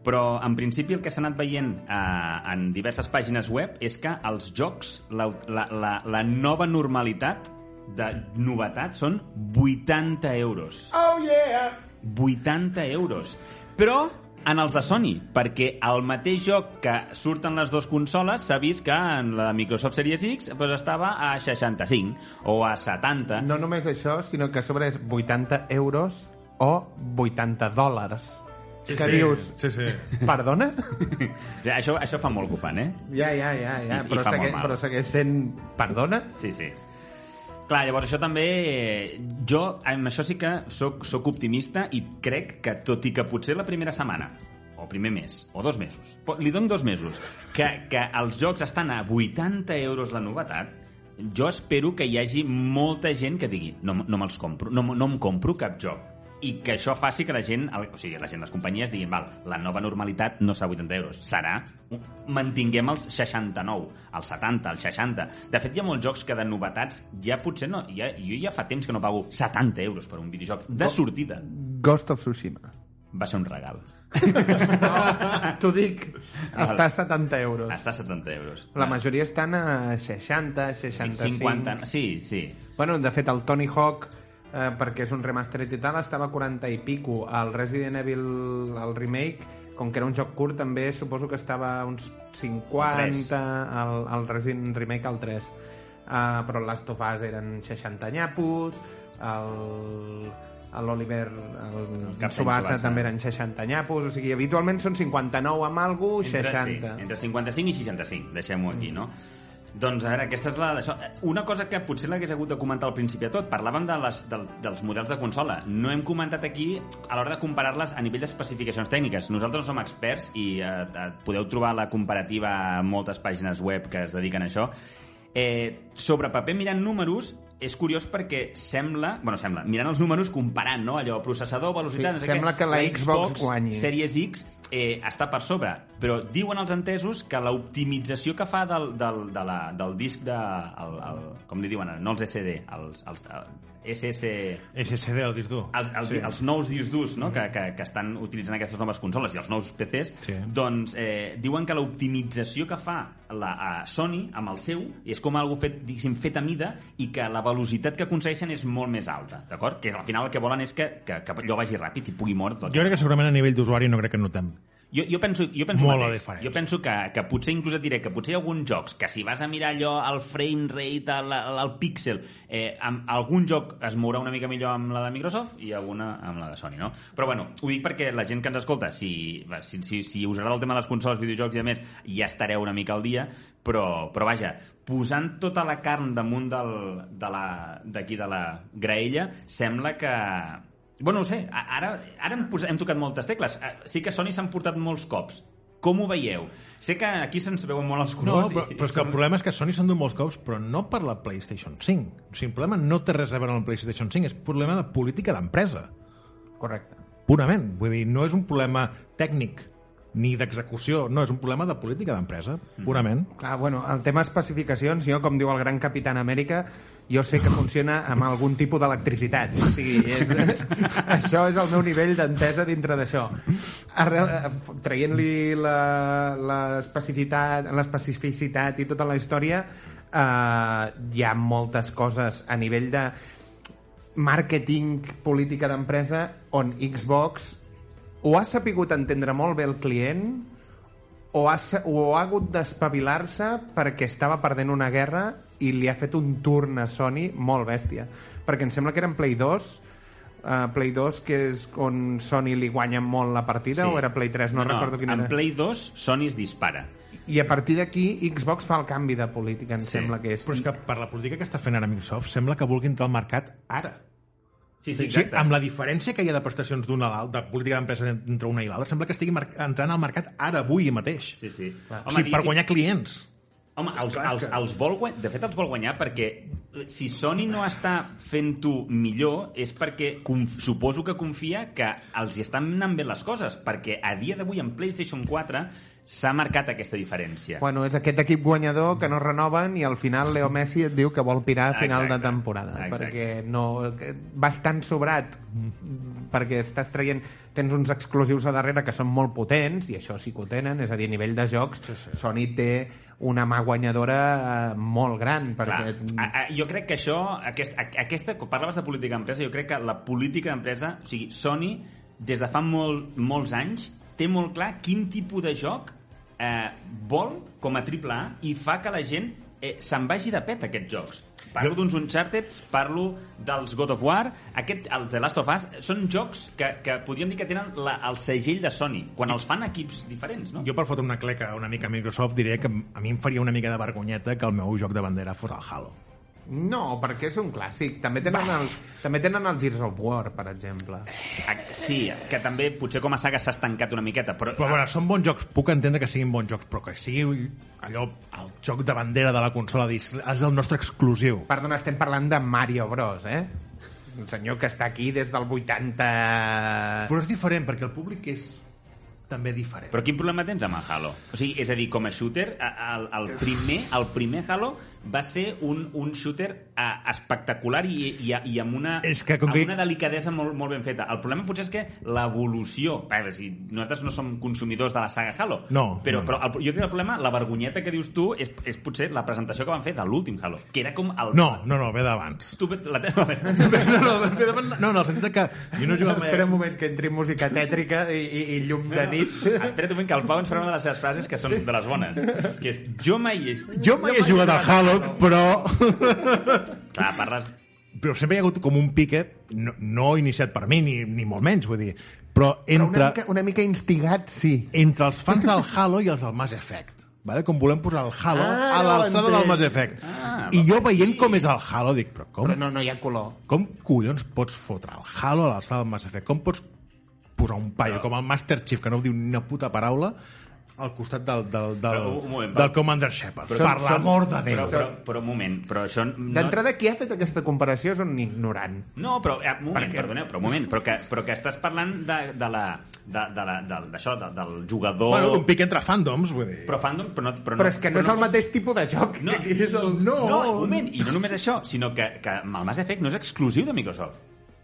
Però, en principi, el que s'ha anat veient eh, en diverses pàgines web és que els jocs, la, la, la, la nova normalitat de novetat són 80 euros. Oh, yeah! 80 euros. Però en els de Sony, perquè el mateix joc que surten les dues consoles s'ha vist que en la Microsoft Series X doncs, estava a 65 o a 70. No només això, sinó que a sobre és 80 euros o 80 dòlars. Sí, que sí. dius, Sí, sí. perdona? [LAUGHS] Ja, això, això fa molt que ho fan, eh? Ja, ja, ja, ja. I- i però, segueix, mal. però segueix sent... Perdona? Sí, sí. Clar, llavors això també... eh, Jo, amb això sí que sóc, sóc optimista i crec que, tot i que potser la primera setmana o primer mes, o dos mesos, li dono dos mesos, que, que els jocs estan a 80 euros la novetat, jo espero que hi hagi molta gent que digui no, no me'ls compro, no, no em compro cap joc i que això faci que la gent, el- o sigui, la gent, les companyies diguin, val, la nova normalitat no serà 80 euros, serà, mantinguem els 69, els 70, els 60. De fet, hi ha molts jocs que de novetats ja potser no, ja, jo ja fa temps que no pago 70 euros per un videojoc de sortida. Ghost of Tsushima. Va ser un regal. [LAUGHS] T'ho dic, està a 70 euros. Està a 70 euros. La majoria estan a 60, 65... 50, sí, sí. Bueno, de fet, el Tony Hawk, eh, perquè és un remastered i tal, estava a 40 i pico. El Resident Evil, el remake, com que era un joc curt, també suposo que estava a uns 50, el, el Resident Remake al 3. Uh, però el Last of Us eren 60 nyapos, el l'Oliver, el Captain Subasa també eren 60 nyapos, o sigui, habitualment són 59 amb algú, 60. Sí, entre 55 i 65, deixem-ho aquí, no? Doncs, a veure, aquesta és la... Això. Una cosa que potser l'hagués hagut de comentar al principi de tot, parlàvem de les, del, dels models de consola. No hem comentat aquí a l'hora de comparar-les a nivell d'especificacions tècniques. Nosaltres no som experts i eh, eh, podeu trobar la comparativa a moltes pàgines web que es dediquen a això. Eh, sobre paper, mirant números, és curiós perquè sembla... Bueno, sembla, mirant els números, comparant, no? Allò, processador, velocitat... Sí, no sé sembla què, que la Xbox guanyi. Series X eh, està per sobre, però diuen els entesos que l'optimització que fa del, del, de la, del disc de... El, el, com li diuen? No els SD, els, els SS... SSD, el dius tu. Els, els, sí. els nous discs durs no? que, que, que estan utilitzant aquestes noves consoles i els nous PCs, Sí. doncs eh, diuen que l'optimització que fa la a Sony amb el seu és com algo fet, diguéssim, fet a mida i que la velocitat que aconsegueixen és molt més alta, d'acord? Que al final el que volen és que, que, que allò vagi ràpid i pugui moure tot. Jo crec que segurament a nivell d'usuari no crec que notem. Jo, jo penso, jo penso Molt mateix. diferència. Jo penso que, que potser inclús et diré que potser hi ha alguns jocs que si vas a mirar allò, el frame rate, el, el, el píxel, eh, amb algun joc es mourà una mica millor amb la de Microsoft i alguna amb la de Sony, no? Però bueno, ho dic perquè la gent que ens escolta, si, si, si, si us agrada el tema de les consoles, videojocs i a més, ja estareu una mica al dia, però, però vaja, posant tota la carn damunt del, de la- d'aquí de la graella, sembla que Bueno, no ho sé, ara, ara hem, posat, hem tocat moltes tecles. Eh, Sí que Sony s'han portat molts cops. Com ho veieu? Sé que aquí se'ns veuen molt els No, colors. però, i- però és que el problema és que Sony s'han dut molts cops, però no per la PlayStation 5. O sigui, el problema no té res a veure amb la PlayStation 5, és problema de política d'empresa. Correcte. Purament. Vull dir, no és un problema tècnic. ni d'execució. No, és un problema de política d'empresa, purament. Clar, bueno, el tema especificacions, jo, com diu el gran Capitán Amèrica, jo sé que funciona amb algun tipus d'electricitat. O sigui, és, [LAUGHS] això és el meu nivell d'entesa dintre d'això. Eh, Traient-li l'especificitat l'especificitat i tota la història, eh, hi ha moltes coses a nivell de màrqueting, política d'empresa, on Xbox o ha sapigut entendre molt bé el client o ha, o ha hagut d'espavilar-se perquè estava perdent una guerra i li ha fet un turn a Sony molt bèstia. Perquè em sembla que era en Play 2, uh, Play 2, que és on Sony li guanya molt la partida, o era Play 3, no, no recordo quin en era. Play 2, Sony es dispara. I a partir d'aquí Xbox fa el canvi de política, em Sí. sembla que és. Però és que per la política que està fent ara Microsoft sembla que vulgui entrar al mercat ara. Sí, Sí, amb la diferència que hi ha de prestacions d'una a l'altra, de política d'empresa entre una i l'altra, sembla que estigui entrant al mercat ara, avui mateix. Sí, sí. o sigui, per guanyar clients. Home, els, Esclar, és els, els vol guanyar, de fet els vol guanyar perquè si Sony no està fent-ho millor és perquè conf, suposo que confia que els hi estan anant bé les coses, perquè a dia d'avui en PlayStation 4 s'ha marcat aquesta diferència. Bueno, és aquest equip guanyador que no renoven i al final Leo Messi et diu que vol pirar a final Exacte. de temporada Exacte. perquè no, vas tan sobrat perquè estàs traient tens uns exclusius a darrere que són molt potents i això sí que ho tenen, és a dir, a nivell de jocs sí, sí. Sony té una mà guanyadora eh, molt gran Clar, perquè a, a, jo crec que això, aquest, a, aquesta, quan parlaves de política d'empresa, jo crec que la política d'empresa, o sigui, Sony, des de fa molt, molts anys, té molt clar quin tipus de joc eh, vol com a triple A i fa que la gent eh, se'n vagi de pet aquests jocs. Parlo d'uns Uncharted, parlo dels God of War, aquest, el The Last of Us, són jocs que, que podríem dir que tenen la, el segell de Sony, quan els fan equips diferents, no? Jo per fotre una cleca una mica a Microsoft diré que a mi em faria una mica de vergonyeta que el meu joc de bandera fos el Halo. No, perquè és un clàssic també tenen, el, també tenen el Gears of War per exemple Ah, Sí, que també potser com a saga s'ha estancat una miqueta, però... Però veure, són bons jocs, puc entendre que siguin bons jocs, però que sigui allò, el joc de bandera de la consola, dis, és el nostre exclusiu. Perdona, estem parlant de Mario Bros, eh? Un senyor que està aquí des del 80... Però és diferent, perquè el públic és també diferent. Però quin problema tens amb el Halo? O sigui, és a dir, com a shooter, el, el, primer, el primer Halo va ser un, un shooter eh, espectacular i, i, i amb, una, És que com amb que- una delicadesa molt, molt ben feta. El problema potser és que l'evolució... Si nosaltres no som consumidors de la saga Halo, No, però, no, no. però el, jo crec que el problema, la vergonyeta que dius tu, és, és potser la presentació que van fer de l'últim Halo, que era com el... No, no, no, ve d'abans. Tu, la teva... [LAUGHS] No, no, ve d'abans- no, no, el sentit que jo no jugo Espera un moment que entri música tètrica i, i, i llum de nit. Espera't un moment, que el Pau ens farà una de les seves frases que són de les bones, que és jo mai... He... Jo mai he jugat al Halo, però... Clar, parles però sempre hi ha hagut com un pique, no, no iniciat per mi, ni, ni molt menys, vull dir, però Però una entre, mica, una mica instigat, sí. entre els fans del Halo i els del Mass Effect. Vale? Com volem posar el Halo Ah, a l'alçada del Mass Effect. Ah, I jo veient com és el Halo dic, però com, Però no, no hi ha color. com collons pots fotre el Halo a l'alçada del Mass Effect? Com pots posar un paio com el Master Chief, que no diu ni una puta paraula, al costat del, del, del, Però, moment, del. Commander Shepard? Però- per l'amor de Déu. Però, però, però un moment, però això... No, D'entrada, qui ha fet aquesta comparació és un ignorant. no però, eh, un moment, Per què? perdoneu, però un moment, però que, però que estàs parlant de, de la, de, de la, de, d'això, de, del jugador... Bueno, d'un pic entre fandoms, vull dir... però fandom, però no... Però, Però és que no és el mateix tipus de joc. No, que [LAUGHS] és el... no, no, un moment, i no només això, sinó que, que el Mass Effect no és exclusiu de Microsoft.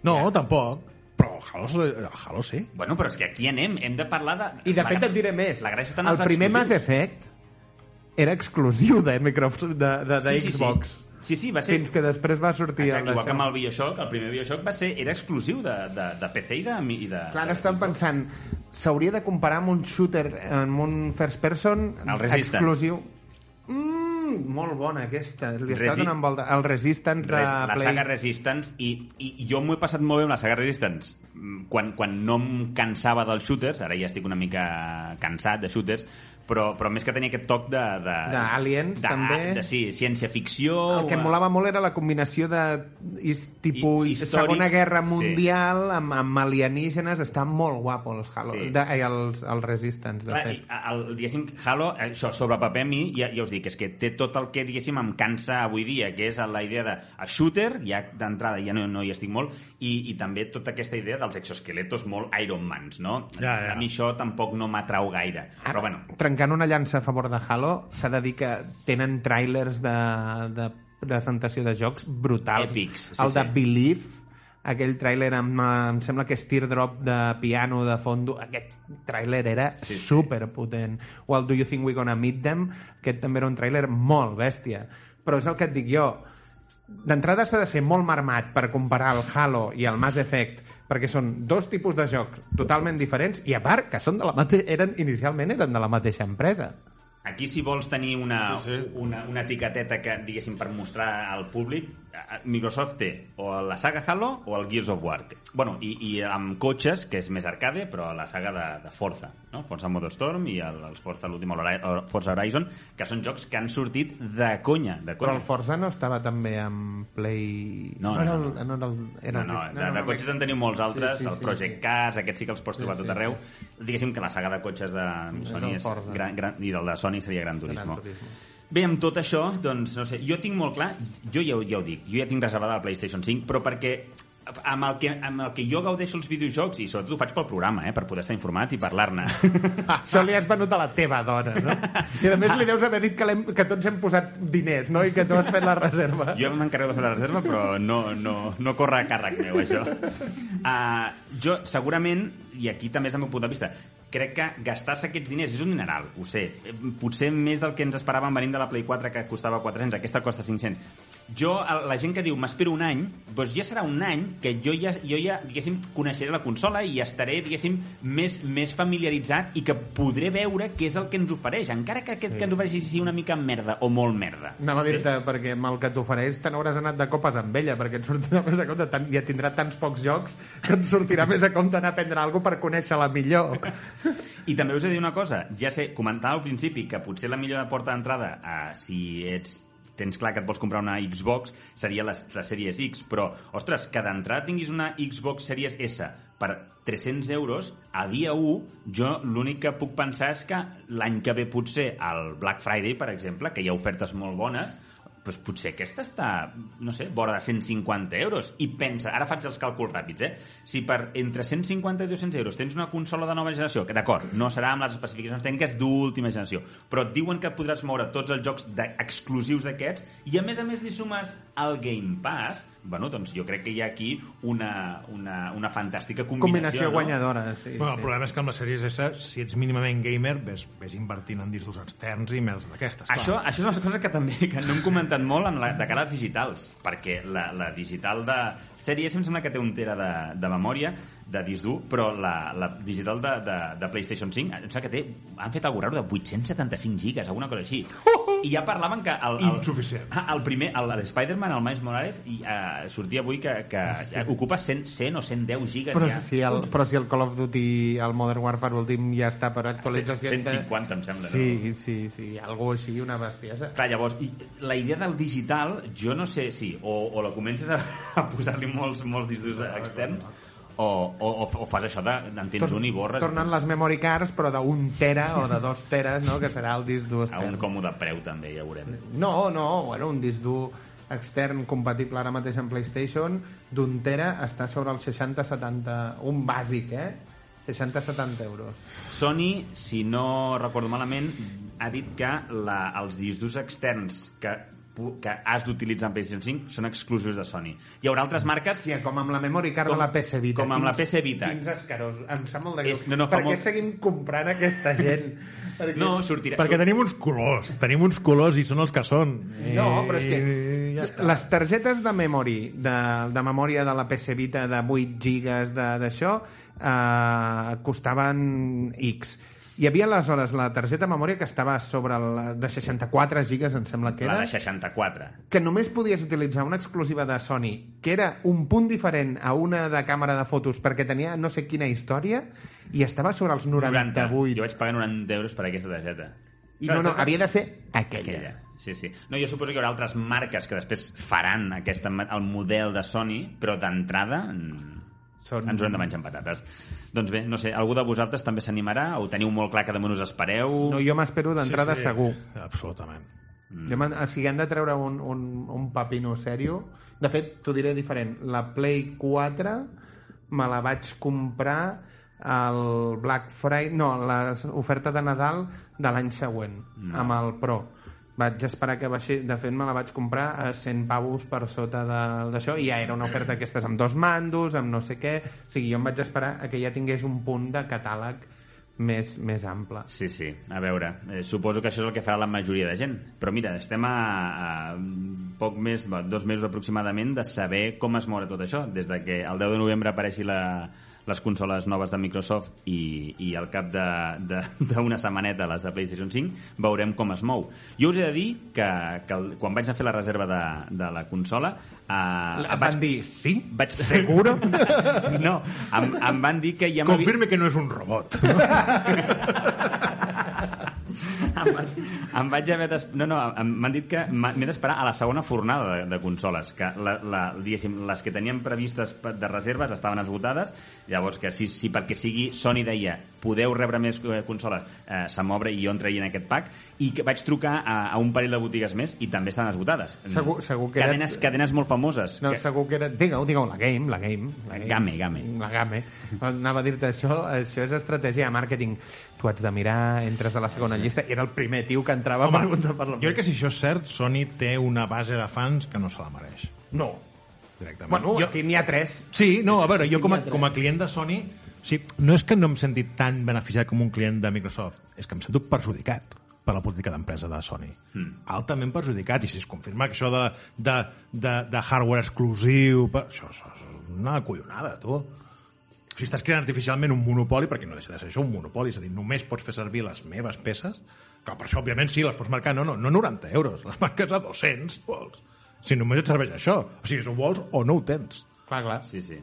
No, tampoc. Però el Halo, el Halo sí. Bueno, però és que aquí anem, hem de parlar de... I de la fet gra- et diré més. La gràcia està en el els primer Mass. Effect era exclusiu de Microsoft, de, de, de Sí, sí, sí. Xbox. Sí, sí, va ser... Fins que després va sortir Exacte, el igual que amb el Bioshock, el primer Bioshock va ser, era exclusiu de, de, de PC i de... I de Clar, de ara estem pensant, s'hauria de comparar amb un shooter, amb un first person El Resistance. exclusiu. Mm, molt bona aquesta. Li està Resi- donant volta. El Resistance de Res, la Play. saga Resistance i, i, i jo m'ho he passat molt bé amb la saga Resistance Mm, quan, quan no em cansava dels shooters ara ja estic una mica cansat de shooters però, però més que tenia aquest toc de... de D'aliens, també. De, sí, ciència-ficció... El que em molava molt era la combinació de is, tipus I- històric, Segona Guerra sí. Mundial amb, amb alienígenes. Està molt guapo els Halo. Sí. De, ai, els, els Resistance, de Clar, i, fet. el, diguéssim, Halo, això, sobre paper a mi, ja, ja us dic, és que té tot el que, diguéssim, em cansa avui dia, que és la idea de a shooter, ja d'entrada ja no, no hi estic molt, i, i també tota aquesta idea dels exoesqueletos molt Iron Mans, no? Ja, ja. A mi això tampoc no m'atrau gaire. Però bueno, Trencant una llança a favor de Halo, s'ha de dir que tenen trailers de, de presentació de jocs brutals. Èpics, sí, el de sí. Believe, aquell tràiler amb, em sembla que és teardrop de piano de fondo, aquest tràiler era Sí, sí. superpotent. O el Do You Think We Gonna Meet Them, aquest també era un tràiler molt bèstia. Però és el que et dic jo, d'entrada s'ha de ser molt marmat per comparar el Halo i el Mass Effect perquè són dos tipus de jocs totalment diferents i a part que són de la mate... eren, inicialment eren de la mateixa empresa Aquí, si vols tenir una, Sí, sí. una, una etiqueteta que, diguéssim, per mostrar al públic, Microsoft té o la saga Halo o el Gears of War. Bueno, i, i amb cotxes, que és més arcade, però la saga de, de Forza, no? Forza Motorstorm i el, els Forza, l'últim, el el Forza Horizon, que són jocs que han sortit de conya, de però conya. el Forza no estava també amb Play... No, era no, el, no, era el, era No, no, el- de, de cotxes en teniu molts altres, Sí, sí, el sí, Project sí. Cars, aquests sí que els pots trobar Sí, tot sí, arreu. Diguéssim que la saga de cotxes de Sony el és Forza. gran, gran, i del de Sony seria Gran Turismo. Gran Turismo. Bé, amb tot això, doncs, no sé, jo tinc molt clar, jo ja, ja ho dic, jo ja tinc reservada la PlayStation 5, però perquè amb el, que, amb el que jo gaudeixo els videojocs, i sobretot ho faig pel programa, eh, per poder estar informat i parlar-ne. [LAUGHS] Això li has venut a la teva dona, no? I a més li deus haver dit que, que tots hem posat diners, no? I que tu has fet la reserva. Jo m'encarrego de fer la reserva, però no, no, no corre a càrrec meu, això. Uh, [LAUGHS] jo, segurament, i aquí també és el meu punt de vista, crec que gastar-se aquests diners és un dineral, ho sé. Eh, Potser més del que ens esperàvem venint de la Play 4, que costava 400, aquesta costa 500. Jo, la gent que diu m'espero un any, doncs ja serà un any que jo ja, jo ja diguéssim, coneixeré la consola i estaré, diguéssim, més, més familiaritzat i que podré veure què és el que ens ofereix, encara que aquest que ens ofereixi sigui una mica merda o molt merda. Anava a dir-te, perquè amb el que t'ofereix te n'hauràs anat de copes amb ella, perquè et sortirà més a compte, tant, ja tindrà tants pocs jocs que et sortirà més a compte anar a prendre alguna per conèixer-la millor. I també us he de dir una cosa, ja sé, comentava al principi que potser la millor porta d'entrada, eh, si ets tens clar que et vols comprar una Xbox, seria la, la Series X, però, ostres, que d'entrada tinguis una Xbox Series S per 300 euros, a dia 1, jo l'únic que puc pensar és que l'any que ve potser, al Black Friday, per exemple, que hi ha ofertes molt bones, doncs potser aquesta està, no sé, vora de 150 euros. I pensa, ara faig els càlculs ràpids, eh? Si per entre 150 i 200 euros tens una consola de nova generació, que d'acord, no serà amb les especificacions tècniques d'última generació, però et diuen que podràs moure tots els jocs exclusius d'aquests i a més a més li sumes el Game Pass, bueno, doncs jo crec que hi ha aquí una, una, una fantàstica combinació, Combinació no? guanyadora, sí. Bueno, el sí. problema és que amb les sèries S, si ets mínimament gamer, ves, ves invertint en discos externs i més d'aquestes. Això, això és una cosa que també que no hem comentat molt amb la, de cara als digitals, perquè la, la digital de sèrie em sembla que té un tera de, de memòria, de disc dur, però la, la digital de, de, de PlayStation 5 em sembla que té, han fet algú raro de 875 gigas, alguna cosa així. I ja parlaven que... El, el, Insuficient. El primer, el, l'Spider-Man, el Miles Morales, i, uh, sortia avui que, que sí. ocupa 100, 100 o 110 gigas Però ja. si, el, però si el Call of Duty, el Modern Warfare últim ja està per actualització... 150, em sembla, no? Sí, sí, sí, algo així, una bestiesa. Clar, llavors, i la idea del digital, jo no sé si o, o la comences a, a posar-li molts, molts discos externs o, o, o, o fas això de en tens un i borres Tornen les memory cards, però d'un tera o de dos teres, no?, que serà el disc dur a un extern. còmode preu també, ja veurem. No, no, bueno, un disc dur extern compatible ara mateix amb PlayStation d'un tera està sobre els 60-70 un bàsic, eh? 60-70 euros. Sony, si no recordo malament, ha dit que la, els discs durs externs que, que has d'utilitzar en PlayStation 5 són exclusius de Sony. Hi haurà altres marques Hòstia, com amb la memory card Com- de la PS Vita. com amb la Quins- PS Vita. Quins escarós. Em sap molt de greu. És- no, no, per què molt- seguim comprant aquesta gent? [LAUGHS] Perquè... No, sortirà... Perquè tenim uns colors, tenim uns colors i són els que són. No, però és que ja està. les targetes de memory, de, de memòria de la PS Vita de 8 gigas de- d'això, eh, costaven X. Hi havia aleshores la targeta de memòria que estava sobre el, de 64 gigas, em sembla que La era, de 64. que només podies utilitzar una exclusiva de Sony, que era un punt diferent a una de càmera de fotos, perquè tenia no sé quina història, i estava sobre els 90. 98. Jo vaig pagar 90 euros per aquesta targeta. I no, no, havia de ser aquella. Aquella. Sí, sí. No, jo suposo que hi haurà altres marques que després faran aquesta, el model de Sony, però d'entrada mm, Són- ens ho hem de menjar amb patates. Doncs bé, no sé, algú de vosaltres també s'animarà? O teniu molt clar que damunt us espereu? No, jo m'espero d'entrada sí, sí. segur. Absolutament. Mm. Jo o sigui, han de treure un, un, un papino sèrio. De fet, t'ho diré diferent. La Play 4 me la vaig comprar al Black Friday... No, l'oferta de Nadal de l'any següent, no. amb el Pro. Vaig esperar que baixi... De fet, me la vaig comprar a 100 pavos per sota d'això i ja era una oferta aquestes amb dos mandos, amb no sé què... O sigui, jo em vaig esperar a que ja tingués un punt de catàleg més, més ample. Sí, sí, a veure, eh, suposo que això és el que farà la majoria de gent. Però mira, estem a, a poc més, dos mesos aproximadament, de saber com es moure tot això. Des de que el 10 de novembre apareixi la, les consoles noves de Microsoft i, i al cap d'una setmaneta les de PlayStation 5 veurem com es mou. Jo us he de dir que, que el, quan vaig a fer la reserva de, de la consola eh, Em van dir, sí? vaig... [LAUGHS] Seguro? [LAUGHS] no, em, em van dir que ja m'havia- Confirme que no és un robot. [LAUGHS] em vaig haver d'es- no, no, m'han dit que m'he d'esperar a la segona fornada de, de consoles que la, la, les que tenien previstes de reserves estaven esgotades llavors que si, si perquè sigui Sony deia podeu rebre més eh, consoles eh, se m'obre i jo en aquest pack i que vaig trucar a, a un parell de botigues més i també estaven esgotades Segur- segur que era- cadenes, cadenes molt famoses No, que... segur que era... Digueu, digueu, la game, la game. La game. Game, game. La game. Anava a dir-te això, això és estratègia de màrqueting. Tu has de mirar, entres a la segona llista, i era el primer tio que entrava a preguntar per la... jo crec que si això és cert, Sony té una base de fans que no se la mereix. No. Directament. Bueno, jo... aquí n'hi ha tres. Sí, no, a veure, jo com a, com a client de Sony, sí, no és que no em senti tan beneficiat com un client de Microsoft, és que em sento perjudicat per la política d'empresa de Sony. Mm. Altament perjudicat, i si es confirma que això de, de, de, de hardware exclusiu... Per... Això, això és una collonada, tu. O sigui, estàs creant artificialment un monopoli, perquè no deixa de ser això, un monopoli, és a dir, només pots fer servir les meves peces, que per això, òbviament, sí, les pots marcar, no, no, no 90 euros, les marques a 200, vols. Si només et serveix això. O sigui, si ho vols o no ho tens. Clar, clar. sí, sí.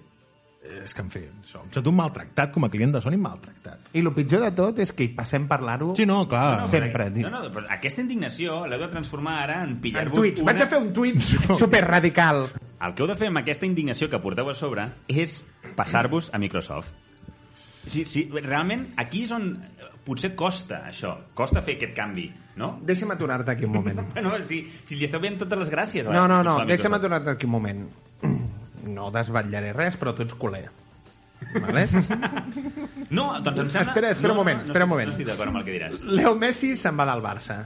És que, en fi, això, em sento maltractat com a client de Sony, maltractat. I el pitjor de tot és que hi passem parlar-ho Sí, no, clar. No, sempre. però, no, no, però aquesta indignació l'heu de transformar ara en pillar-vos una... Vaig a fer un tuit [LAUGHS] super radical. El que heu de fer amb aquesta indignació que porteu a sobre és passar-vos a Microsoft. Sí, sí, realment, aquí és on eh, potser costa això, costa fer aquest canvi, no? Deixa'm aturar-te aquí un moment. [LAUGHS] Bueno, si, si li esteu veient totes les gràcies... No, no, no, la deixa'm aturar-te aquí un moment. [CLEARS THROAT] No desvetllaré res, però tu ets culer. Vale? [LAUGHS] No, doncs em sembla... Espera, espera un no, moment, no, espera un no, moment. No estic d'acord amb el que diràs. Leo Messi se'n va del Barça.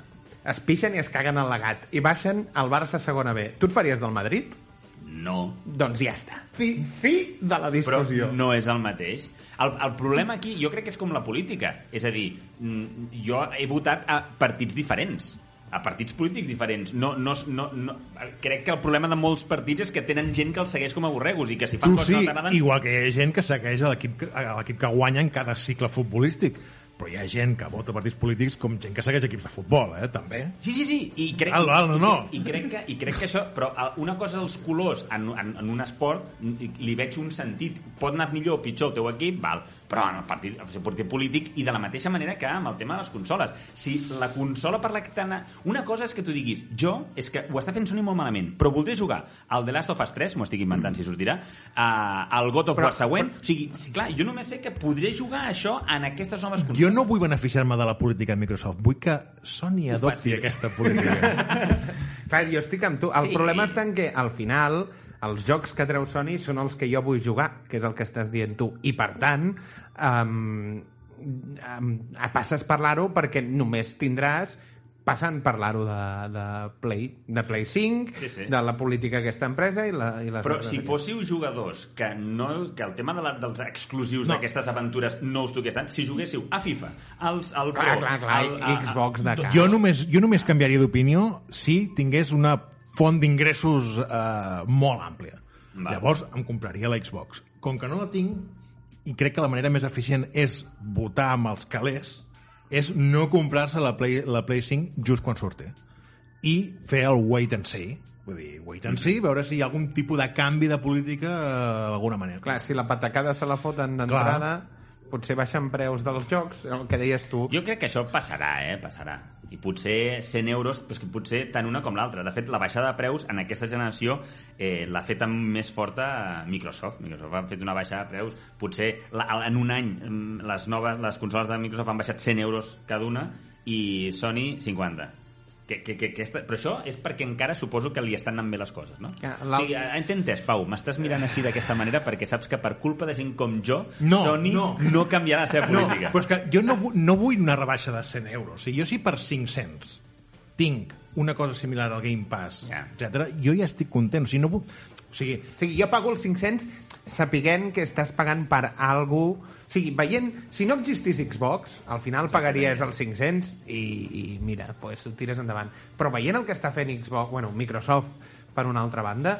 Es pixen i es caguen al legat. I baixen al Barça segona B. Tu et faries del Madrid? No, Doncs ja està. Fi, fi de la però discussió. no és el mateix. El, el problema aquí, jo crec que és com la política. És a dir, mm, jo he votat a partits diferents a partits polítics diferents. No, no, no, no, crec que el problema de molts partits és que tenen gent que els segueix com a borregos i que si fan Tu coses sí, no t'agraden... igual que hi ha gent que segueix a l'equip que, a l'equip que guanya en cada cicle futbolístic. Però hi ha gent que vota partits polítics com gent que segueix equips de futbol, eh, també. Sí, sí, sí, i crec, Val, val, no, no. I, i, crec que, i crec que això... Però eh, una cosa els colors en, en, en un esport li veig un sentit. Pot anar millor o pitjor el teu equip, val, però en el partit, el partit polític i de la mateixa manera que amb el tema de les consoles. Si la consola per la que t'han... Una cosa és que tu diguis, jo, és que ho està fent Sony molt malament, però voldré jugar al The Last of Us 3, m'ho estic inventant si sortirà, a, al God of Però- War següent... O sigui, sí, clar, jo només sé que podré jugar a això en aquestes noves consoles. Jo no vull beneficiar-me de la política de Microsoft, vull que Sony adopti aquesta política. [LAUGHS] Clar, jo estic amb tu. El Sí. problema està en que, al final, els jocs que treu Sony són els que jo vull jugar, que és el que estàs dient tu. I, per tant, um, um, passes parlar-ho perquè només tindràs passant parlar-ho de, de, Play, de Play 5, Sí, sí. de la política d'aquesta empresa i, la, i les Però si fóssiu jugadors que, no, que el tema de la, dels exclusius No. d'aquestes aventures no us toqués tant, si juguéssiu a FIFA, als, al Pro... Clar, clar, clar, al, a- Xbox de cara. jo, només, jo només canviaria d'opinió si tingués una font d'ingressos eh, molt àmplia. Val. Llavors em compraria la Xbox. Com que no la tinc, i crec que la manera més eficient és votar amb els calés, és no comprar-se la Play, la Play 5 just quan surti i fer el wait and see vull dir, wait and see, veure si hi ha algun tipus de canvi de política eh, d'alguna manera Clar, si la patacada se la foten d'entrada, potser baixen preus dels jocs, el que deies tu. Jo crec que això passarà, eh? Passarà. I potser 100 euros, però que potser tant una com l'altra. De fet, la baixada de preus en aquesta generació eh, l'ha fet amb més forta Microsoft. Microsoft ha fet una baixada de preus. Potser la, en un any mm, les noves les consoles de Microsoft han baixat 100 euros cada una i Sony 50. Que, que, que, aquesta, però això és perquè encara suposo que li estan anant bé les coses, no? Que O sigui, he entès, Pau, m'estàs mirant així d'aquesta manera perquè saps que per culpa de gent com jo, No, Sony no. no canviarà la seva No, política. però és que jo no, no vull una rebaixa de 100 euros. O sigui, jo si per 500 tinc una cosa similar al Game Pass, Ja. etc, jo ja estic content. O sigui, no vull... O sigui, O sigui, jo pago els 500 sapiguent que estàs pagant per algú... O sigui, veient... Si no existís Xbox, al final pagaries els 500 i, i mira, pues, ho tires endavant. Però veient el que està fent Xbox, bueno, Microsoft, per una altra banda,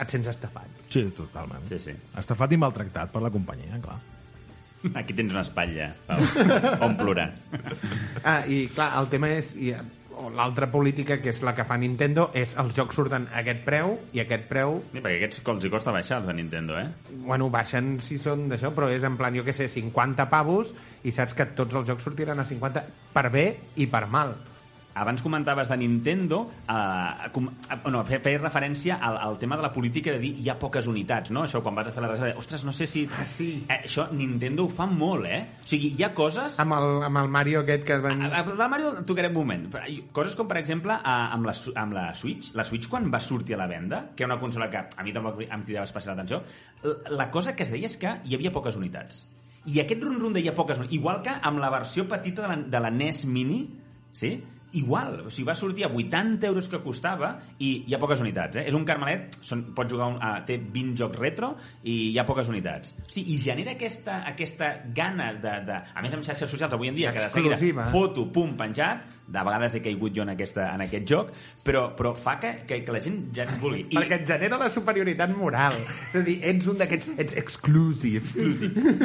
et sents estafat. sí, totalment. Sí, sí. Estafat i maltractat per la companyia, clar. Aquí tens una espatlla, Pau, [LAUGHS] on plorar. Ah, i clar, el tema és... I, o l'altra política, que és la que fa Nintendo, és els jocs surten a aquest preu, i aquest preu Sí, perquè aquests els hi costa baixar, els de Nintendo, eh? bueno, baixen si són d'això, però és en plan, jo què sé, 50 pavos i saps que tots els jocs sortiran a 50 per bé i per mal. Abans comentaves de Nintendo, eh, com, eh, no, fe- feies referència al, al tema de la política de dir hi ha poques unitats, no? Això quan vas a fer la reserva, ostres, no sé si... Ah, sí. Eh, això Nintendo ho fa molt, eh? O sigui, hi ha coses... Amb el, amb el Mario aquest que van... A, a, a Mario tocarem un moment. Però Coses com, per exemple, a, amb, la, amb la Switch. La Switch, quan va sortir a la venda, que era una consola que a mi tampoc em cridava especial atenció, la, la cosa que es deia és que hi havia poques unitats. I aquest run-run de hi ha poques unitats, igual que amb la versió petita de la, de la NES Mini, sí? Igual, o sigui, va sortir a 80 euros que costava i hi ha poques unitats, eh? És un carmelet, són, pots jugar, un, uh, té 20 jocs retro i hi ha poques unitats. Hosti, I genera aquesta, aquesta gana de, de... A més, amb xarxes socials avui en dia, que de seguida Exclusiva. foto, pum, penjat, de vegades he caigut jo en, aquesta, en aquest joc, però, però fa que, que, que la gent ja vulgui. I... Perquè et genera la superioritat moral. És a dir, ets un d'aquests... Ets exclusive.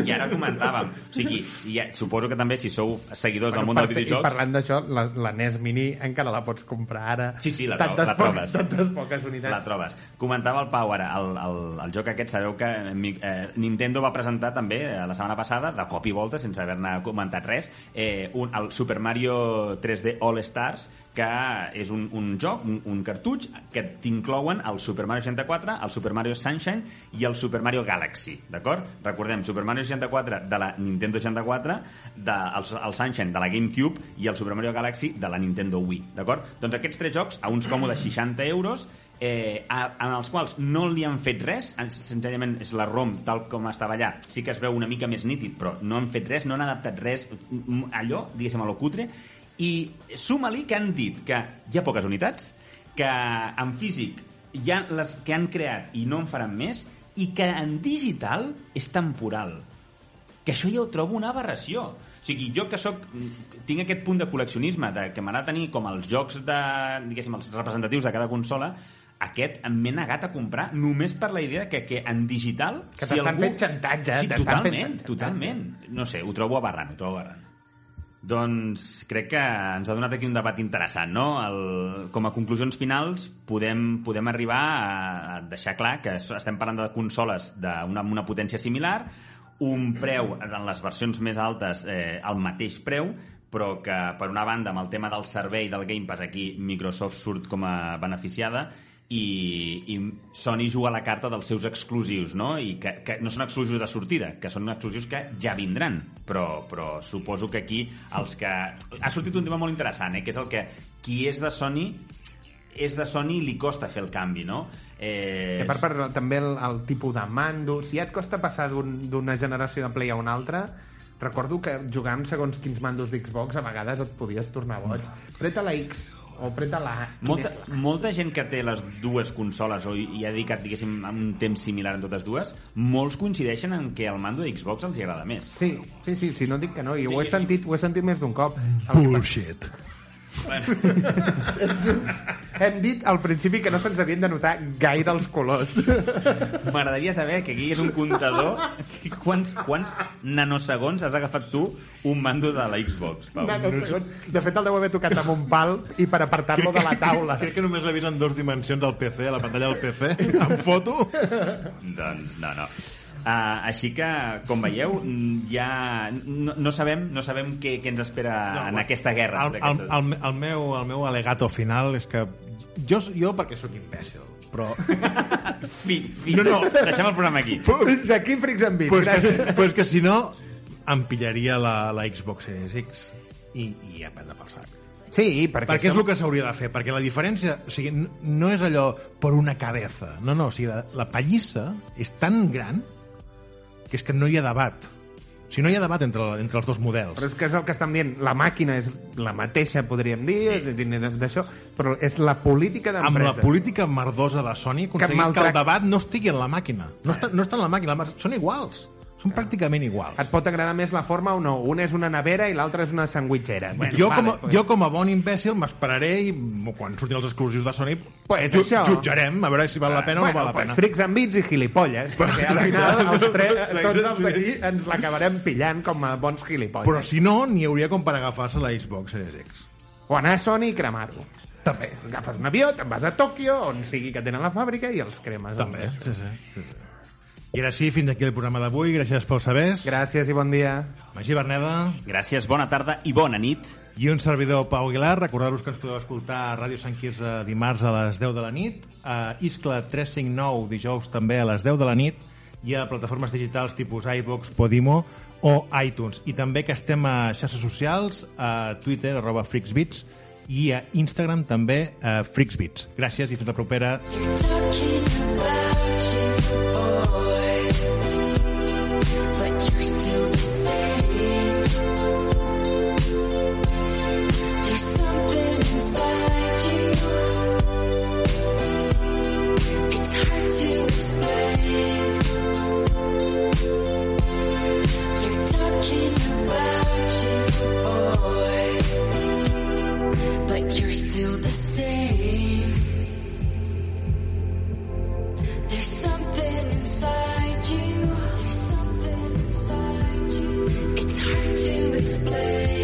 I ara comentàvem. O sigui, ja, suposo que també, si sou seguidors del món dels ser- I videojocs... parlant d'això, la, la NES Mini encara la pots comprar ara. Sí, sí, la, tantes, la trobes. poques, tantes poques unitats. La trobes. Comentava el Pau ara, el, el, el joc aquest, sabeu que mi- eh, Nintendo va presentar també eh, la setmana passada, de cop i volta, sense haver-ne comentat res, eh, un, el Super Mario 3D All Stars, que és un, un joc, un, un cartutx, que t'inclouen el Super Mario 64, el Super Mario Sunshine i el Super Mario Galaxy, d'acord? Recordem, Super Mario 64 de la Nintendo 64, de, el, el Sunshine de la GameCube i el Super Mario Galaxy de la Nintendo Wii, d'acord? Doncs aquests tres jocs, a uns còmodes 60 euros, eh, a, en els quals no li han fet res, en- senzillament és la ROM tal com estava allà, sí que es veu una mica més nítid, però no han fet res, no han adaptat res, allò, diguéssim, a lo cutre, i suma-li que han dit que hi ha poques unitats, que en físic hi ha les que han creat i no en faran més, i que en digital és temporal que això ja ho trobo una aberració. O sigui, jo que soc, tinc aquest punt de col·leccionisme, de, que m'agrada tenir com els jocs de, diguéssim, els representatius de cada consola, aquest m'he negat a comprar només per la idea que, que en digital... Que t'estan fent xantatge, Sí, fent totalment, xantatge. totalment. No sé, ho trobo aberrant, ho trobo aberrant. Doncs crec que ens ha donat aquí un debat interessant, no? El, com a conclusions finals podem, podem arribar a deixar clar que es- estem parlant de consoles d'una una potència similar, un preu en les versions més altes eh, al mateix preu, però que per una banda amb el tema del servei del Game Pass aquí Microsoft surt com a beneficiada i, i Sony juga la carta dels seus exclusius, no? I que, que no són exclusius de sortida, que són exclusius que ja vindran, però, però suposo que aquí els que... Ha sortit un tema molt interessant, eh? que és el que qui és de Sony és de Sony i li costa fer el canvi, no? Eh, a part, per, també el, el tipus de mando, si ja et costa passar d'un- d'una generació de Play a una altra, recordo que jugant segons quins mandos d'Xbox a vegades et podies tornar boig. Preta la X o preta la A. Molta, és la A? molta gent que té les dues consoles o hi ha dedicat, diguéssim, un temps similar en totes dues, molts coincideixen en que el mando de Xbox els agrada més. Sí, sí, sí, sí, no dic que no, i ho he sentit, ho he sentit més d'un cop. Bullshit. ets [LAUGHS] un, Hem dit al principi que no se'ns havien de notar gaire els colors. [LAUGHS] M'agradaria saber que aquí és un comptador quants, quants nanosegons has agafat tu un mando de la Xbox, Pau? No, no, segon. De fet, el deu haver tocat amb un pal i per apartar-lo de la taula. Crec que només l'he vist en dues dimensions al PC, a la pantalla del PC, en foto. Doncs no, no. Uh, així que, com veieu, ja no, no sabem, no sabem què, què ens espera no, en aquesta guerra. El, el, el, el, meu, el meu alegato final és que jo, jo perquè sóc imbècil, però... [LAUGHS] Fi, fi. No, no. Deixem el programa aquí. Fins aquí Freaks and Beats. pues, que, pues que si no em pillaria la, la Xbox Series X i, i a prendre pel sac. Sí, perquè, Perquè és el que s'hauria de fer, perquè la diferència o sigui, no és allò per una cabeza, no, no, o sigui, la, la pallissa és tan gran que és que no hi ha debat. Sigui, no hi ha debat entre, entre els dos models. Però és que és el que estan dient. La màquina és la mateixa, podríem dir, sí. d'això, però és la política Amb d'empresa. la política merdosa de Sony aconseguim que, maltrac- el debat no estigui en la màquina. No està, no està en la màquina, són iguals. Són pràcticament iguals. Et pot agradar més la forma o no? Una és una nevera i l'altra és una sandwitxera. Bueno, jo, com a, pues- jo com a bon imbècil m'esperaré i quan surtin els exclusius de Sony Pues ju això. jutjarem a veure si val la pena bueno, o no val la pues pena. frics amb bits i gilipolles, perquè al final els tres, [LAUGHS] tots els d'aquí ens l'acabarem pillant com a bons gilipolles. Però si no, n'hi hauria com per agafar-se la Xbox Series X. O anar a Sony i cremar-ho. També. Agafes un avió, te'n vas a Tòquio, on sigui que tenen la fàbrica, i els cremes. També, sí, sí. sí, sí. I ara sí, fins aquí el programa d'avui. Gràcies pel sabers. Gràcies i bon dia. Magí Berneda Gràcies, bona tarda i bona nit. i un servidor Pau Aguilar. Recordar-vos que ens podeu escoltar a Ràdio Sant Quirze dimarts a les 10 de la nit, a Iscla 359 dijous també a les 10 de la nit i a plataformes digitals tipus iVox, Podimo o iTunes. I també que estem a xarxes socials, a Twitter, arroba FreaksBits, i a Instagram també a FreaksBits. Gràcies i fins la propera. You're you.